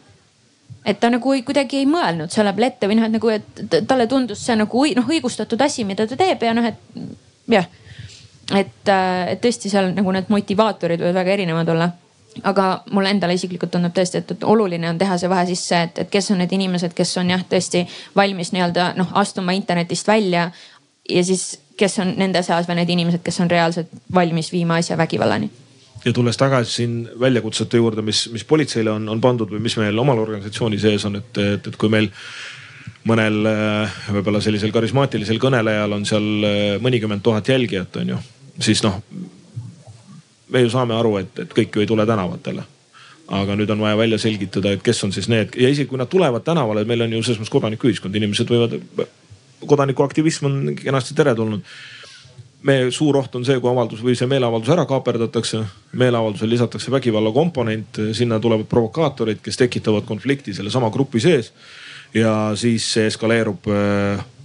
et ta nagu kuidagi ei mõelnud selle peale ette või noh, et nagu, et talle tundus see nagu noh õigustatud asi, mida ta teeb ja noh, et jah. et, et tõesti seal nagu need motivaatorid võivad väga erinevad olla aga mulle endale isiklikult tundub tõesti, et oluline on teha see vahe sisse, et, et kes on need inimesed, kes on jah, tõesti valmis nii-öelda noh astuma internetist välja. ja siis, kes on nende seas veel need inimesed, kes on reaalselt valmis viima asja vägivallani ja tulles tagasi siin väljakutsete juurde, mis, mis politseile on, on pandud või mis meil omal organisatsiooni sees on, et, et, et kui meil mõnel võib-olla sellisel karismaatilisel kõnelejal on seal mõnikümmend tuhat jälgijat, on ju, siis noh me ju saame aru, et, et kõik ju ei tule tänavatele. aga nüüd on vaja välja selgitada, et kes on siis need ja isegi kui nad tulevad tänavale, meil on ju selles mõttes kodanikuühiskond, inimesed võivad, kodanikuaktivism on kenasti teretulnud meie suur oht on see, kui avaldus või see meeleavaldus ära kaaperdatakse, meeleavaldusele lisatakse vägivalla komponent, sinna tulevad provokaatorid, kes tekitavad konflikti sellesama grupi sees. ja siis see eskaleerub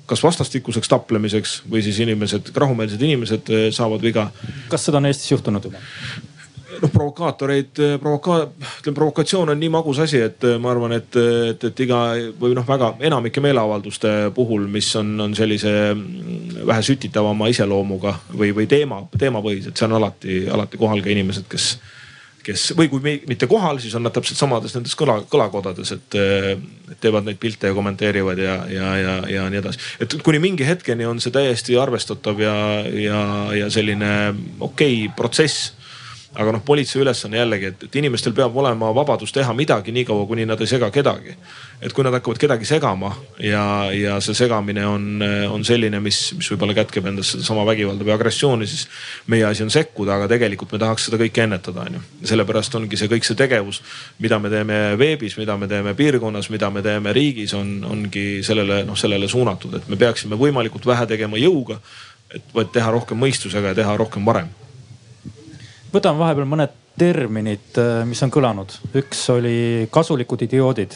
kas vastastikuseks taplemiseks või siis inimesed, rahumeelsed inimesed eh, saavad viga. kas seda on Eestis juhtunud juba? Noh, provokaatoreid, eh, provoka-, ütleme provokatsioon on nii magus asi, et eh, ma arvan, et, et, et iga või noh, väga enamike meeleavalduste puhul, mis on, on sellise mm, vähe sütitavama iseloomuga või, või teema, teemapõhised, see on alati, alati kohal ka inimesed, kes kes või kui mitte kohal, siis on nad täpselt samades nendes kõla, kõlakodades, et teevad neid pilte ja kommenteerivad ja, ja, ja, ja nii edasi. et kuni mingi hetkeni on see täiesti arvestatav ja, ja, ja selline okei okay protsess aga noh, politsei ülesanne jällegi, et, et inimestel peab olema vabadus teha midagi niikaua, kuni nad ei sega kedagi. et kui nad hakkavad kedagi segama ja, ja see segamine on, on selline, mis, mis võib-olla kätkeb endas sedasama vägivalda või agressiooni, siis meie asi on sekkuda, aga tegelikult me tahaks seda kõike ennetada, onju. sellepärast ongi see kõik see tegevus, mida me teeme veebis, mida me teeme piirkonnas, mida me teeme riigis, on, ongi sellele noh, sellele suunatud, et me peaksime võimalikult vähe tegema jõuga, et vaid teha rohkem mõistusega ja teha rohkem varem võtame vahepeal mõned terminid, äh, mis on kõlanud. üks oli kasulikud idioodid.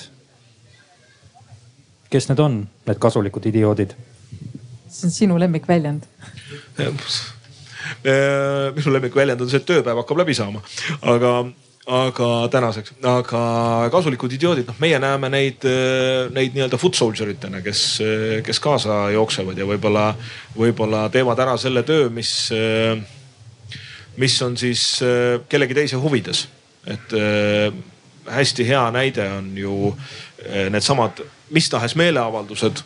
kes need on, need kasulikud idioodid? see on sinu lemmikväljend äh, minu lemmikväljend on see, et tööpäev hakkab läbi saama, aga, aga tänaseks, aga kasulikud idioodid, noh, meie näeme neid, äh, neid nii-öelda foot soldier itena, kes, kes kaasa jooksevad ja võib-olla, võib-olla teevad ära selle töö, mis mis on siis äh, kellegi teise huvides. et äh, hästi hea näide on ju eh, needsamad mis tahes meeleavaldused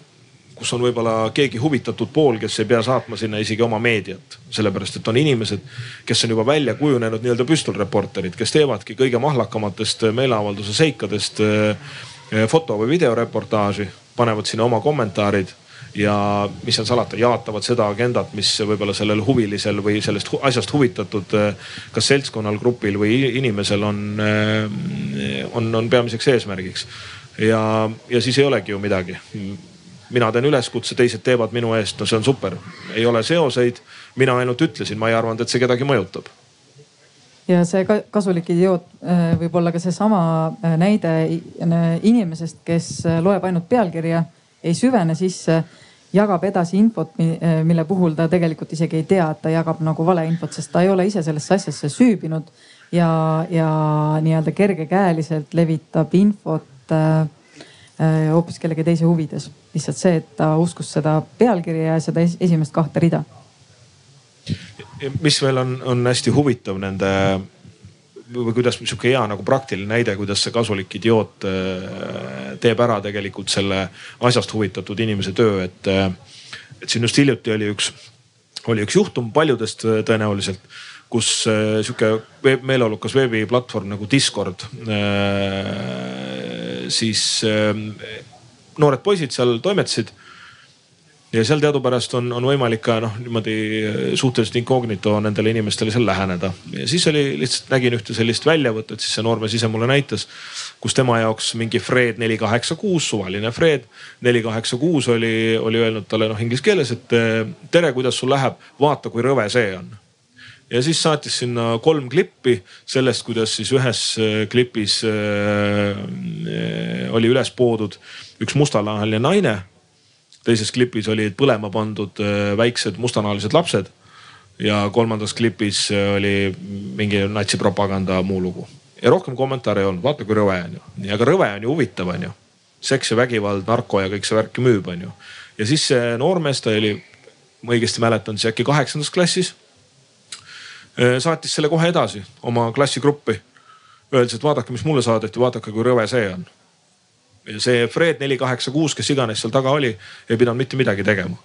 kus on võib-olla keegi huvitatud pool, kes ei pea saatma sinna isegi oma meediat. sellepärast, et on inimesed, kes on juba välja kujunenud nii-öelda püstolreporterid, kes teevadki kõige mahlakamatest meeleavalduse seikadest foto või videoreportaaži, panevad sinna oma kommentaarid ja mis seal salata, jaatavad seda agendat, mis võib-olla sellel huvilisel või sellest asjast huvitatud eh, kas seltskonnal, grupil või inimesel on, eh, on, on peamiseks eesmärgiks. ja, ja siis ei olegi ju midagi mina teen üleskutse, teised teevad minu eest, no see on super. ei ole seoseid, mina ainult ütlesin, ma ei arvanud, et see kedagi mõjutab ja see kasulik idioot eh, võib olla ka seesama näide inimesest, kes loeb ainult pealkirja, ei süvene sisse jagab edasi infot, eh, mille puhul ta tegelikult isegi ei tea, et ta jagab nagu valeinfot, sest ta ei ole ise sellesse asjasse süübinud ja, ja nii-öelda kergekäeliselt levitab infot äh, hoopis kellegi teise huvides. lihtsalt see, et ta uskus seda pealkirja ja seda esimest kahte rida. mis veel on, on hästi huvitav nende või kuidas sihuke hea nagu praktiline näide, kuidas see kasulik idioot äh, teeb ära tegelikult selle asjast huvitatud inimese töö, et, äh, et siin just hiljuti oli üks, oli üks juhtum paljudest äh, tõenäoliselt, kus sihuke meeleolukas veebiplatvorm nagu Discord, siis noored poisid seal toimetasid ja seal teadupärast on, on võimalik ka noh, niimoodi äh, suhteliselt incognito nendele inimestele seal läheneda. ja siis oli lihtsalt nägin ühte sellist väljavõtet, siis see noormees ise mulle näitas, kus tema jaoks mingi Fred neli kaheksa kuus, suvaline Fred neli kaheksa kuus oli, oli öelnud talle noh inglise keeles, et äh, tere, kuidas sul läheb, vaata kui rõve see on ja siis saatis sinna kolm klippi sellest, kuidas siis ühes äh, klipis äh, oli üles poodud üks mustanahaline naine teises klipis olid põlema pandud äh, väiksed mustanahalised lapsed. ja kolmandas klipis äh, oli mingi natsipropaganda muu lugu. ja rohkem kommentaare ei olnud, vaata kui rõve on ju. aga rõve on ju huvitav, on ju. seks ja vägivald, narko ja kõik see värk müüb, on ju. ja siis see noormees, ta oli, ma õigesti mäletan, siis äkki kaheksandas klassis. Äh, saatis selle kohe edasi oma klassigruppi. Öeldes, et vaadake, mis mulle saadeti, vaadake, kui rõve see on see Fred neli kaheksa kuus, kes iganes seal taga oli, ei pidanud mitte midagi tegema.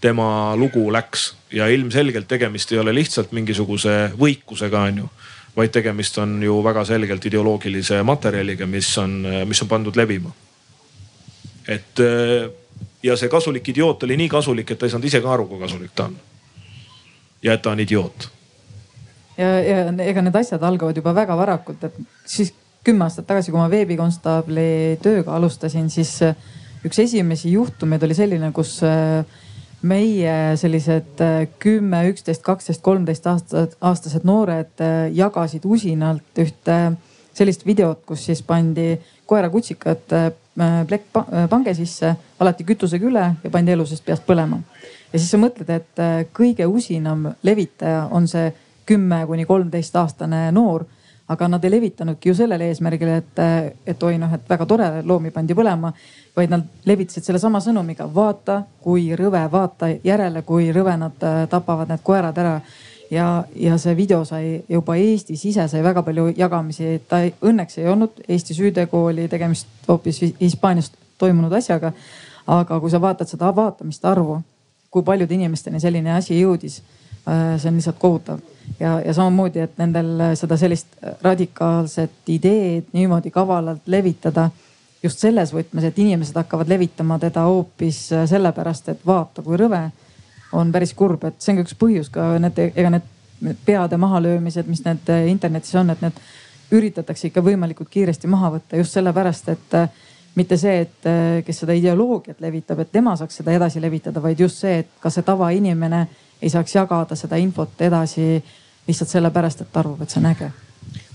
tema lugu läks ja ilmselgelt tegemist ei ole lihtsalt mingisuguse võikusega, onju vaid tegemist on ju väga selgelt ideoloogilise materjaliga, mis on, mis on pandud levima. et ja see kasulik idioot oli nii kasulik, et ta ei saanud ise ka aru, kui kasulik ta on. ja et ta on idioot. ja, ja ega need asjad algavad juba väga varakult, et siis kümme aastat tagasi, kui ma veebikonstaabli tööga alustasin, siis äh, üks esimesi juhtumeid oli selline, kus äh, meie sellised äh, kümme, üksteist, kaksteist, kolmteist aastat, aastased noored jagasid usinalt ühte sellist videot, kus siis pandi koerakutsikat plekk pange sisse, alati kütusega üle ja pandi elusast peast põlema. ja siis sa mõtled, et kõige usinam levitaja on see kümme kuni kolmteist aastane noor aga nad ei levitanudki ju sellele eesmärgile, et, et oi noh, et väga tore, loomi pandi põlema. vaid nad levitasid sellesama sõnumiga, vaata kui rõve, vaata järele, kui rõve nad äh, tapavad need koerad ära. ja, ja see video sai juba Eestis ise sai väga palju jagamisi, ta ei, õnneks ei olnud Eesti süütegu, oli tegemist hoopis Hispaanias toimunud asjaga. aga kui sa vaatad seda vaatamiste arvu, kui paljude inimesteni selline asi jõudis, äh, see on lihtsalt kohutav ja, ja samamoodi, et nendel seda sellist radikaalset ideed niimoodi kavalalt levitada just selles võtmes, et inimesed hakkavad levitama teda hoopis sellepärast, et vaata, kui rõve on päris kurb, et see on ka üks põhjus ka need, ega need peade mahalöömised, mis need internetis on, et need üritatakse ikka võimalikult kiiresti maha võtta just sellepärast, et mitte see, et kes seda ideoloogiat levitab, et tema saaks seda edasi levitada, vaid just see, et ka see tavainimene ei saaks jagada seda infot edasi lihtsalt sellepärast, et ta arvab, et see on äge.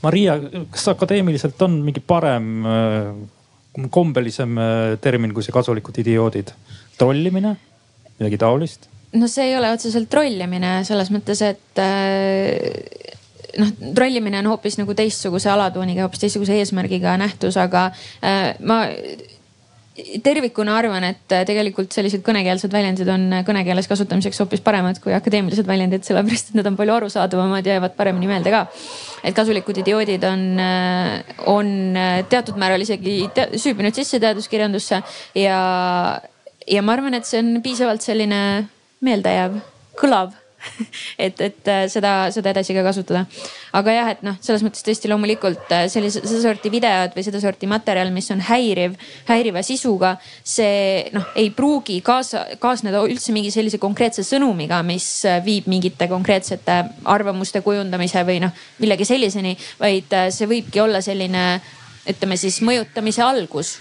Maria, kas akadeemiliselt on mingi parem, äh, kombelisem äh, termin kui see kasulikud idioodid? trollimine, midagi taolist? no see ei ole otseselt trollimine selles mõttes, et äh, noh, trollimine on hoopis nagu teistsuguse alatooniga, hoopis teistsuguse eesmärgiga nähtus, aga ma tervikuna arvan, et äh, tegelikult sellised kõnekeelsed väljendid on äh, kõnekeeles kasutamiseks hoopis paremad kui akadeemilised väljendid, sellepärast et need on palju arusaadavamad ja jäävad paremini meelde ka. et kasulikud idioodid on, äh, on teatud määral isegi te süübinud sisse teaduskirjandusse ja, ja ma arvan, et see on piisavalt selline meeldejääv, kõlav <laughs> et, et äh, seda, seda edasi ka kasutada. aga jah, et noh, selles mõttes tõesti loomulikult äh, sellise, sedasorti videod või sedasorti materjal, mis on häiriv, häiriva sisuga, see noh, ei pruugi kaasa, kaasneda üldse mingi sellise konkreetse sõnumiga, mis äh, viib mingite konkreetsete arvamuste kujundamise või noh, millegi selliseni, vaid see võibki olla selline ütleme siis mõjutamise algus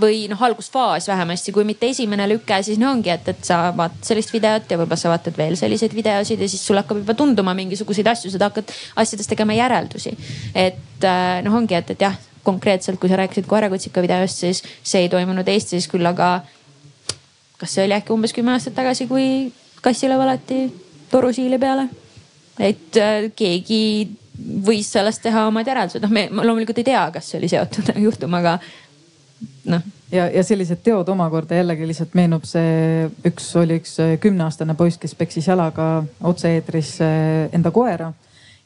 või noh, algusfaas vähemasti, kui mitte esimene lüke, siis no ongi, et, et sa vaatad sellist videot ja võib-olla sa vaatad veel selliseid videosid ja siis sul hakkab juba tunduma mingisuguseid asju, sa hakkad asjadest tegema järeldusi. et äh, noh, ongi, et, et jah, konkreetselt, kui sa rääkisid koerakutsika videost, siis see ei toimunud Eestis, küll aga kas see oli äkki umbes kümme aastat tagasi, kui kassile valati torusiili peale? et äh, keegi võis sellest teha omad järeldused, noh, me loomulikult ei tea, kas see oli seotud <laughs> juhtumaga noh. ja, ja sellised teod omakorda jällegi lihtsalt meenub see, üks oli üks äh, kümneaastane poiss, kes peksis jalaga otse-eetris äh, enda koera.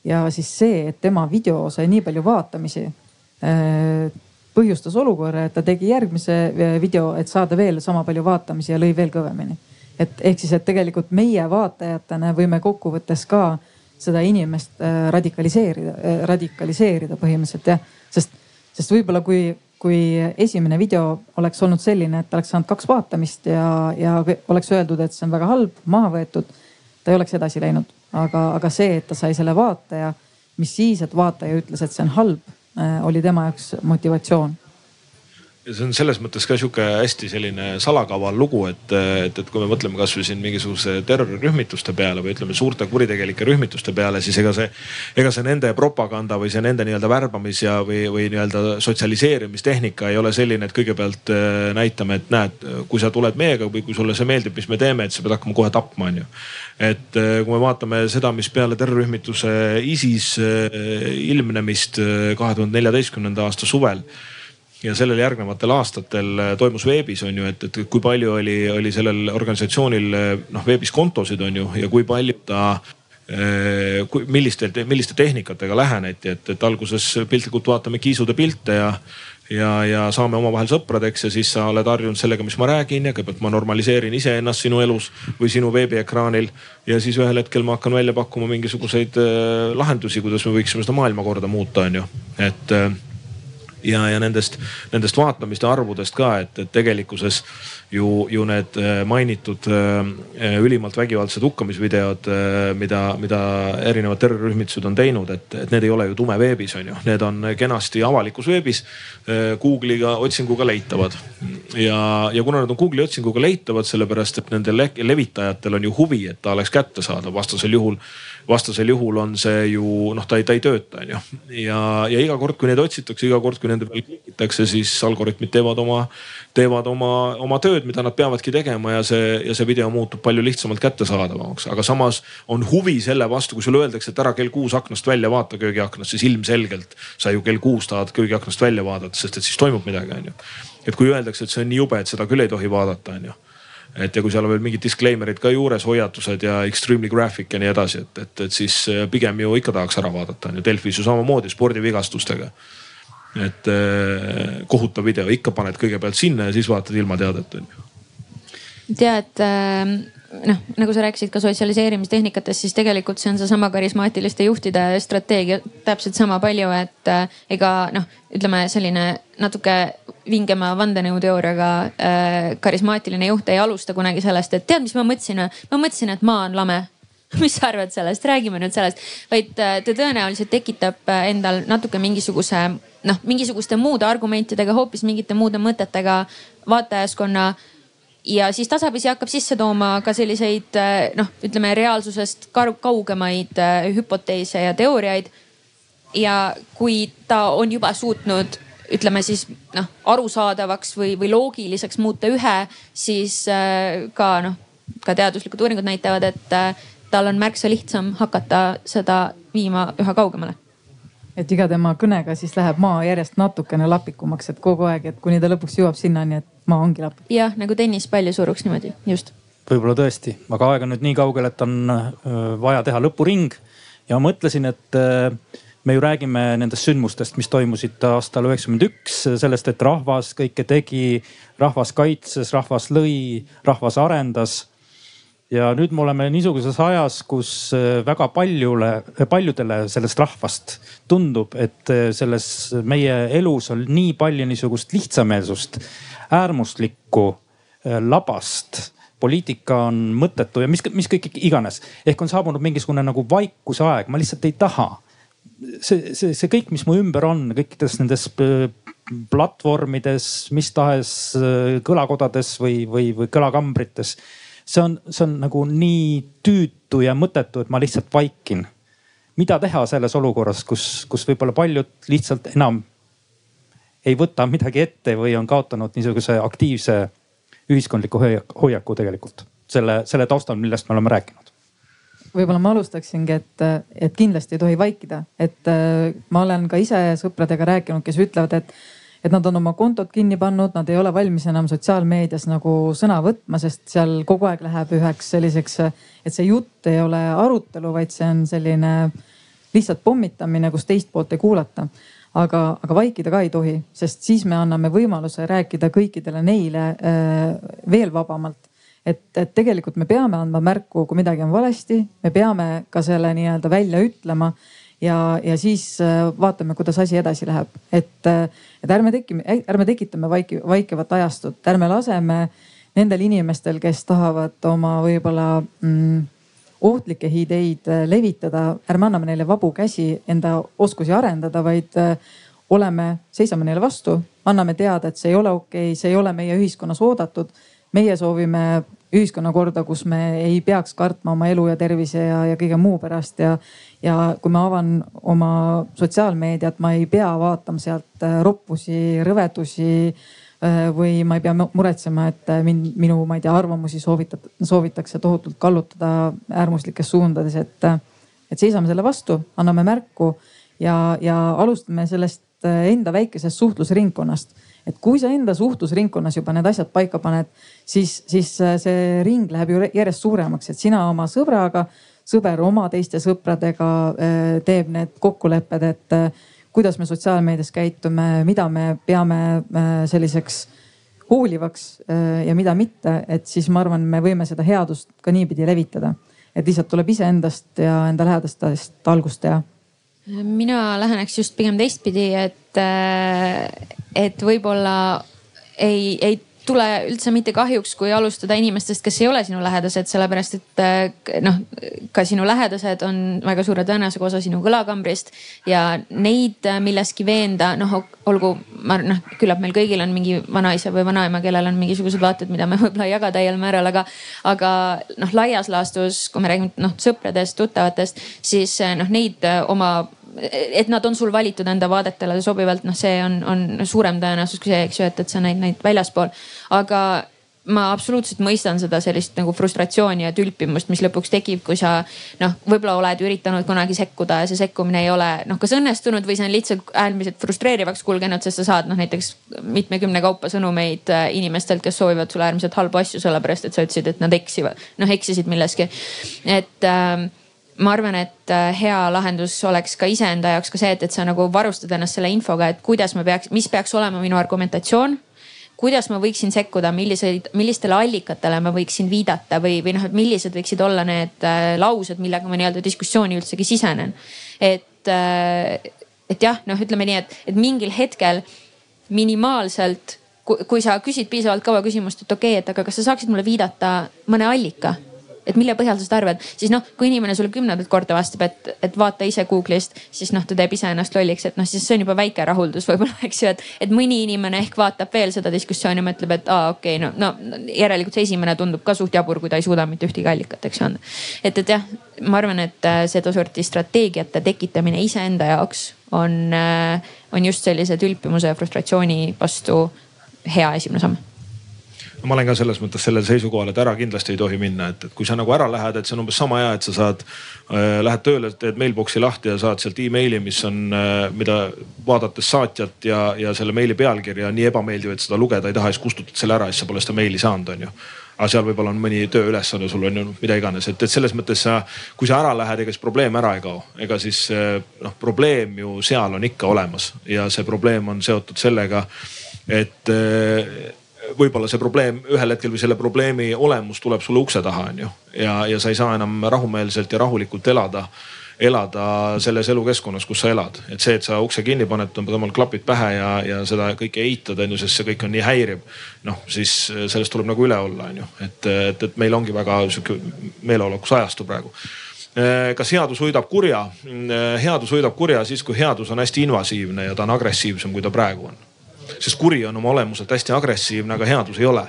ja siis see, et tema video sai nii palju vaatamisi äh, põhjustas olukorra, et ta tegi järgmise video, et saada veel sama palju vaatamisi ja lõi veel kõvemini. et ehk siis, et tegelikult meie vaatajatena võime kokkuvõttes ka seda inimest radikaliseerida, radikaliseerida põhimõtteliselt jah, sest, sest võib-olla kui kui esimene video oleks olnud selline, et oleks saanud kaks vaatamist ja, ja oleks öeldud, et see on väga halb, maha võetud, ta ei oleks edasi läinud. aga, aga see, et ta sai selle vaataja, mis siis, et vaataja ütles, et see on halb, äh, oli tema jaoks motivatsioon see on selles mõttes ka sihuke hästi selline salakaval lugu, et, et, et kui me mõtleme kasvõi siin mingisuguse terrorirühmituste peale või ütleme suurte kuritegelike rühmituste peale, siis ega see, ega see nende propaganda või see nende nii-öelda värbamis ja, või, või nii-öelda sotsialiseerimistehnika ei ole selline, et kõigepealt äh, näitame, et näed, kui sa tuled meiega või kui sulle see meeldib, mis me teeme, et sa pead hakkama kohe tapma, onju. et äh, kui me vaatame seda, mis peale terrorirühmituse ISIS äh, ilmnemist kahe tuhande neljateistkümnenda aasta suvel ja sellele järgnevatel aastatel äh, toimus veebis on ju, et, et kui palju oli, oli sellel organisatsioonil äh, noh veebis kontosid on ju ja kui palju ta äh, kui, milliste, milliste tehnikatega läheneti, et, et alguses piltlikult vaatame kiisude pilte ja, ja, ja saame omavahel sõpradeks ja siis sa oled harjunud sellega, mis ma räägin ja kõigepealt ma normaliseerin iseennast sinu elus või sinu veebiekraanil. ja siis ühel hetkel ma hakkan välja pakkuma mingisuguseid lahendusi, kuidas me võiksime seda maailmakorda muuta, on ju, et ja, ja nendest, nendest vaatamiste arvudest ka, et, et tegelikkuses ju, ju need äh, mainitud äh, ülimalt vägivaldsed hukkamisvideod, äh, mida, mida erinevad terrorirühmitused on teinud, et, et need ei ole ju tumeveebis, on ju, need on kenasti avalikus veebis Google'iga otsinguga leitavad. ja, ja kuna nad on Google'i otsinguga leitavad, sellepärast et nende levitajatel on ju huvi, et ta oleks kättesaadav, vastasel juhul vastasel juhul on see ju noh, ta ei, ta ei tööta, on ju. ja, ja iga kord, kui neid otsitakse, iga kord, kui nende peale klikitakse, siis algoritmid teevad oma, teevad oma, oma tööd, mida nad peavadki tegema ja see, ja see video muutub palju lihtsamalt kättesaadavamaks. aga samas on huvi selle vastu, kui sulle öeldakse, et ära kell kuus aknast välja vaata köögiaknast, siis ilmselgelt sa ju kell kuus tahad köögiaknast välja vaadata, sest et siis toimub midagi, on ju. et kui öeldakse, et see on nii jube, et seda küll ei tohi vaadata, on ju et ja kui seal on veel mingid disclaimer'id ka juures, hoiatused ja extremely graphic ja nii edasi, et, et, et siis äh, pigem ju ikka tahaks ära vaadata on ju Delfis ju samamoodi spordivigastustega. et eh, kohutav video, ikka paned kõigepealt sinna ja siis vaatad ilma teadet on ju. tead äh noh, nagu sa rääkisid ka sotsialiseerimistehnikatest, siis tegelikult see on seesama karismaatiliste juhtide strateegia täpselt sama palju, et äh, ega noh, ütleme selline natuke vingema vandenõuteooriaga äh, karismaatiline juht ei alusta kunagi sellest, et tead, mis ma mõtlesin, ma mõtlesin, et maa on lame. <laughs> Mis sa arvad sellest, räägime nüüd sellest, vaid äh, ta tõenäoliselt tekitab äh, endal natuke mingisuguse noh, mingisuguste muude argumentidega, hoopis mingite muude mõtetega vaatajaskonna ja siis tasapisi hakkab sisse tooma ka selliseid äh, noh, ütleme reaalsusest kaugemaid äh, hüpoteese ja teooriaid. ja kui ta on juba suutnud, ütleme siis noh, arusaadavaks või, või loogiliseks muuta ühe, siis äh, ka noh, ka teaduslikud uuringud näitavad, et tal on märksa lihtsam hakata seda viima üha kaugemale et iga tema kõnega siis läheb maa järjest natukene lapikumaks, et kogu aeg, et kuni ta lõpuks jõuab sinnani, et maa ongi lapp. jah, nagu tennispalli suruks niimoodi, just. võib-olla tõesti, aga aeg on nüüd nii kaugel, et on vaja teha lõpuring ja mõtlesin, et me ju räägime nendest sündmustest, mis toimusid aastal üheksakümmend üks, sellest, et rahvas kõike tegi, rahvas kaitses, rahvas lõi, rahvas arendas. ja nüüd me oleme niisuguses ajas, kus väga paljule, paljudele sellest rahvast tundub, et selles meie elus on nii palju niisugust lihtsameelsust, äärmuslikku, labast poliitika on mõttetu ja mis, mis kõik iganes. ehk on saabunud mingisugune nagu vaikuse aeg, ma lihtsalt ei taha see, see, see kõik, mis mu ümber on, kõikides nendes äh, platvormides, mis tahes äh, kõlakodades või, või, või kõlakambrites. see on, see on nagu nii tüütu ja mõttetu, et ma lihtsalt vaikin. mida teha selles olukorras, kus, kus võib-olla paljud lihtsalt enam ei võta midagi ette või on kaotanud niisuguse aktiivse ühiskondliku hoiaku tegelikult. Selle, selle taustal, millest me oleme rääkinud. Võib-olla ma alustaksingi, et, et kindlasti ei tohi vaikida, et äh, ma olen ka ise sõpradega rääkinud, kes ütlevad, et, et nad on oma kontot kinni pannud, nad ei ole valmis enam sotsiaalmeedias nagu sõna võtma, sest seal kogu aeg läheb üheks selliseks, et see jutt ei ole arutelu, vaid see on selline lihtsalt pommitamine, kus teist poolt ei kuulata aga, aga vaikida ka ei tohi, sest siis me anname võimaluse rääkida kõikidele neile äh, veel vabamalt. Et, et tegelikult me peame andma märku, kui midagi on valesti, me peame ka selle nii-öelda välja ütlema ja, ja siis äh, vaatame, kuidas asi edasi läheb, et, äh, et ärme tekime, ärme tekitame vaiki, vaikivat ajastut, ärme laseme nendel inimestel, kes tahavad oma võib-olla mm, ohtlikke ideid äh, levitada, ärme anname neile vabu käsi enda oskusi arendada, vaid oleme, seisame neile vastu, anname teada, et see ei ole okei okay,, see ei ole meie ühiskonnas oodatud. meie soovime ühiskonnakorda, kus me ei peaks kartma oma elu ja tervise ja, ja kõige muu pärast. Ja, ja kui ma avan oma sotsiaalmeediat, ma ei pea vaatama sealt äh, roppusi, rõvedusi äh, või ma ei pea muretsema, et äh, mind, minu, ma ei tea, arvamusi soovitat-, soovitakse tohutult kallutada äärmuslikes suundades, et, et seisame selle vastu, anname märku ja, ja alustame sellest enda väikesest suhtlusringkonnast. Et kui sa enda suhtlusringkonnas juba need asjad paika paned, siis, siis äh, see ring läheb ju järjest suuremaks, et sina oma sõbraga, sõber oma teiste sõpradega äh, teeb need kokkulepped, et äh, kuidas me sotsiaalmeedias käitume, mida me peame selliseks hoolivaks ja mida mitte, et siis ma arvan, me võime seda headust ka niipidi levitada. et lihtsalt tuleb iseendast ja enda lähedastest algust teha mina läheneks just pigem teistpidi, et, äh, et võib-olla ei, ei tule üldse mitte kahjuks, kui alustada inimestest, kes ei ole sinu lähedased, sellepärast et äh, noh, ka sinu lähedased on väga suure tõenäosusega osa sinu kõlakambrist ja neid äh, milleski veenda, noh olgu, ma noh, küllap meil kõigil on mingi vanaisa või vanaema, kellel on mingisugused vaated, mida me võib-olla ei jaga täiel määral, aga, aga noh, laias laastus, kui me räägime noh sõpradest, tuttavatest, siis noh, neid oma et nad on sul valitud enda vaadetele sobivalt, noh, see on, on suurem tõenäosus kui see, eks ju, et, et sa näid neid väljaspool. aga ma absoluutselt mõistan seda sellist nagu frustratsiooni ja tülpimust, mis lõpuks tekib, kui sa noh, võib-olla oled üritanud kunagi sekkuda ja see sekkumine ei ole noh, kas õnnestunud või see on lihtsalt äärmiselt frustreerivaks kulgenud, sest sa saad noh näiteks mitmekümne kaupa sõnumeid äh, inimestelt, kes soovivad sulle äärmiselt halbu asju, sellepärast et sa ütlesid, et nad eksivad, noh eksisid milleski. et äh, ma arvan, et äh, hea lahendus oleks ka iseenda jaoks ka see, et, et sa nagu varustad ennast selle infoga, et kuidas ma peaks, mis peaks olema minu argumentatsioon kuidas ma võiksin sekkuda, milliseid, millistele allikatele ma võiksin viidata või, või noh, et millised võiksid olla need äh, laused, millega ma nii-öelda diskussiooni üldsegi sisenen. et äh,, et jah, noh, ütleme nii, et, et mingil hetkel minimaalselt, kui sa küsid piisavalt kaua küsimust, et okei okay,, et aga kas sa saaksid mulle viidata mõne allika et mille põhjal sa seda arvad, siis noh, kui inimene sulle kümnendat korda vastab, et, et vaata ise Google'ist, siis noh, ta teeb iseennast lolliks, et noh, siis see on juba väike rahuldus võib-olla, <laughs> eks ju, et, et mõni inimene ehk vaatab veel seda diskussiooni, mõtleb, et aa, okei okay,, no, no järelikult see esimene tundub ka suht jabur, kui ta ei suuda mitte ühtegi allikat, eks ju anda. et, et jah, ma arvan, et äh, sedasorti strateegiate tekitamine iseenda jaoks on, äh, on just sellise tülpimuse ja frustratsiooni vastu hea esimene samm ma olen ka selles mõttes sellel seisukohal, et ära kindlasti ei tohi minna, et, et kui sa nagu ära lähed, et see on umbes sama hea, et sa saad äh,, lähed tööle, teed mailbox'i lahti ja saad sealt emaili, mis on äh,, mida vaadates saatjat ja, ja selle meili pealkirja nii ebameeldiv, et seda lugeda ei taha, siis kustutad selle ära, siis sa pole seda meili saanud, on ju aga seal võib-olla on mõni tööülesanne sul on ju mida iganes, et, et selles mõttes sa, kui sa ära lähed, ega siis probleem ära ei kao. ega siis äh, noh, probleem ju seal on ikka olemas ja see probleem on seotud sellega, et äh, võib-olla see probleem ühel hetkel või selle probleemi olemus tuleb sulle ukse taha, on ju. ja, ja sa ei saa enam rahumeelselt ja rahulikult elada, elada selles elukeskkonnas, kus sa elad. et see, et sa ukse kinni paned, tõmbad omal klapid pähe ja, ja seda kõike eitad, on ju, sest see kõik on nii häiriv. noh, siis sellest tuleb nagu üle olla, on ju. et, et, et meil ongi väga sihuke meeleolukas ajastu praegu kas headus võidab kurja? headus võidab kurja siis, kui headus on hästi invasiivne ja ta on agressiivsem, kui ta praegu on sest kuri on oma olemuselt hästi agressiivne, aga headus ei ole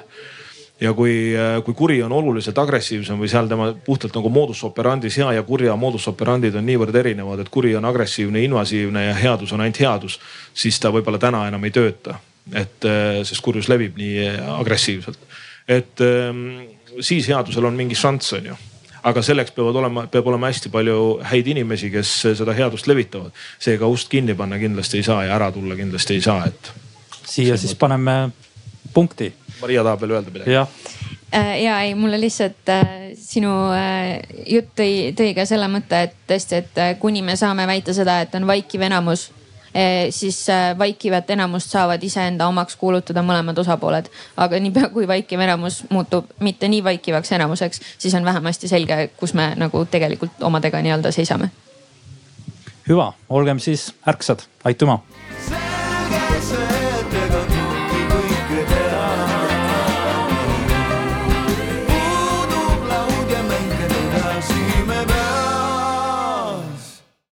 ja kui, kui kuri on oluliselt agressiivsem või seal tema puhtalt nagu modus operandis hea ja kurja modus operandid on niivõrd erinevad, et kuri on agressiivne, invasiivne ja headus on ainult headus, siis ta võib-olla täna enam ei tööta. et sest kurjus levib nii agressiivselt, et ähm, siis headusel on mingi šanss, on ju aga selleks peavad olema, peab olema hästi palju häid inimesi, kes seda headust levitavad. seega ust kinni panna kindlasti ei saa ja ära tulla kindlasti ei saa, et siia siis paneme punkti. Maria tahab veel öelda midagi. jah äh, ja ei, mulle lihtsalt äh, sinu äh, jutt tõi, tõi ka selle mõtte, et tõesti, et äh, kuni me saame väita seda, et on vaikiv enamus äh,, siis äh, vaikivat enamust saavad iseenda omaks kuulutada mõlemad osapooled. aga niipea kui vaikiv enamus muutub mitte nii vaikivaks enamuseks, siis on vähemasti selge, kus me nagu tegelikult omadega nii-öelda seisame. hüva, olgem siis ärksad, aitüma.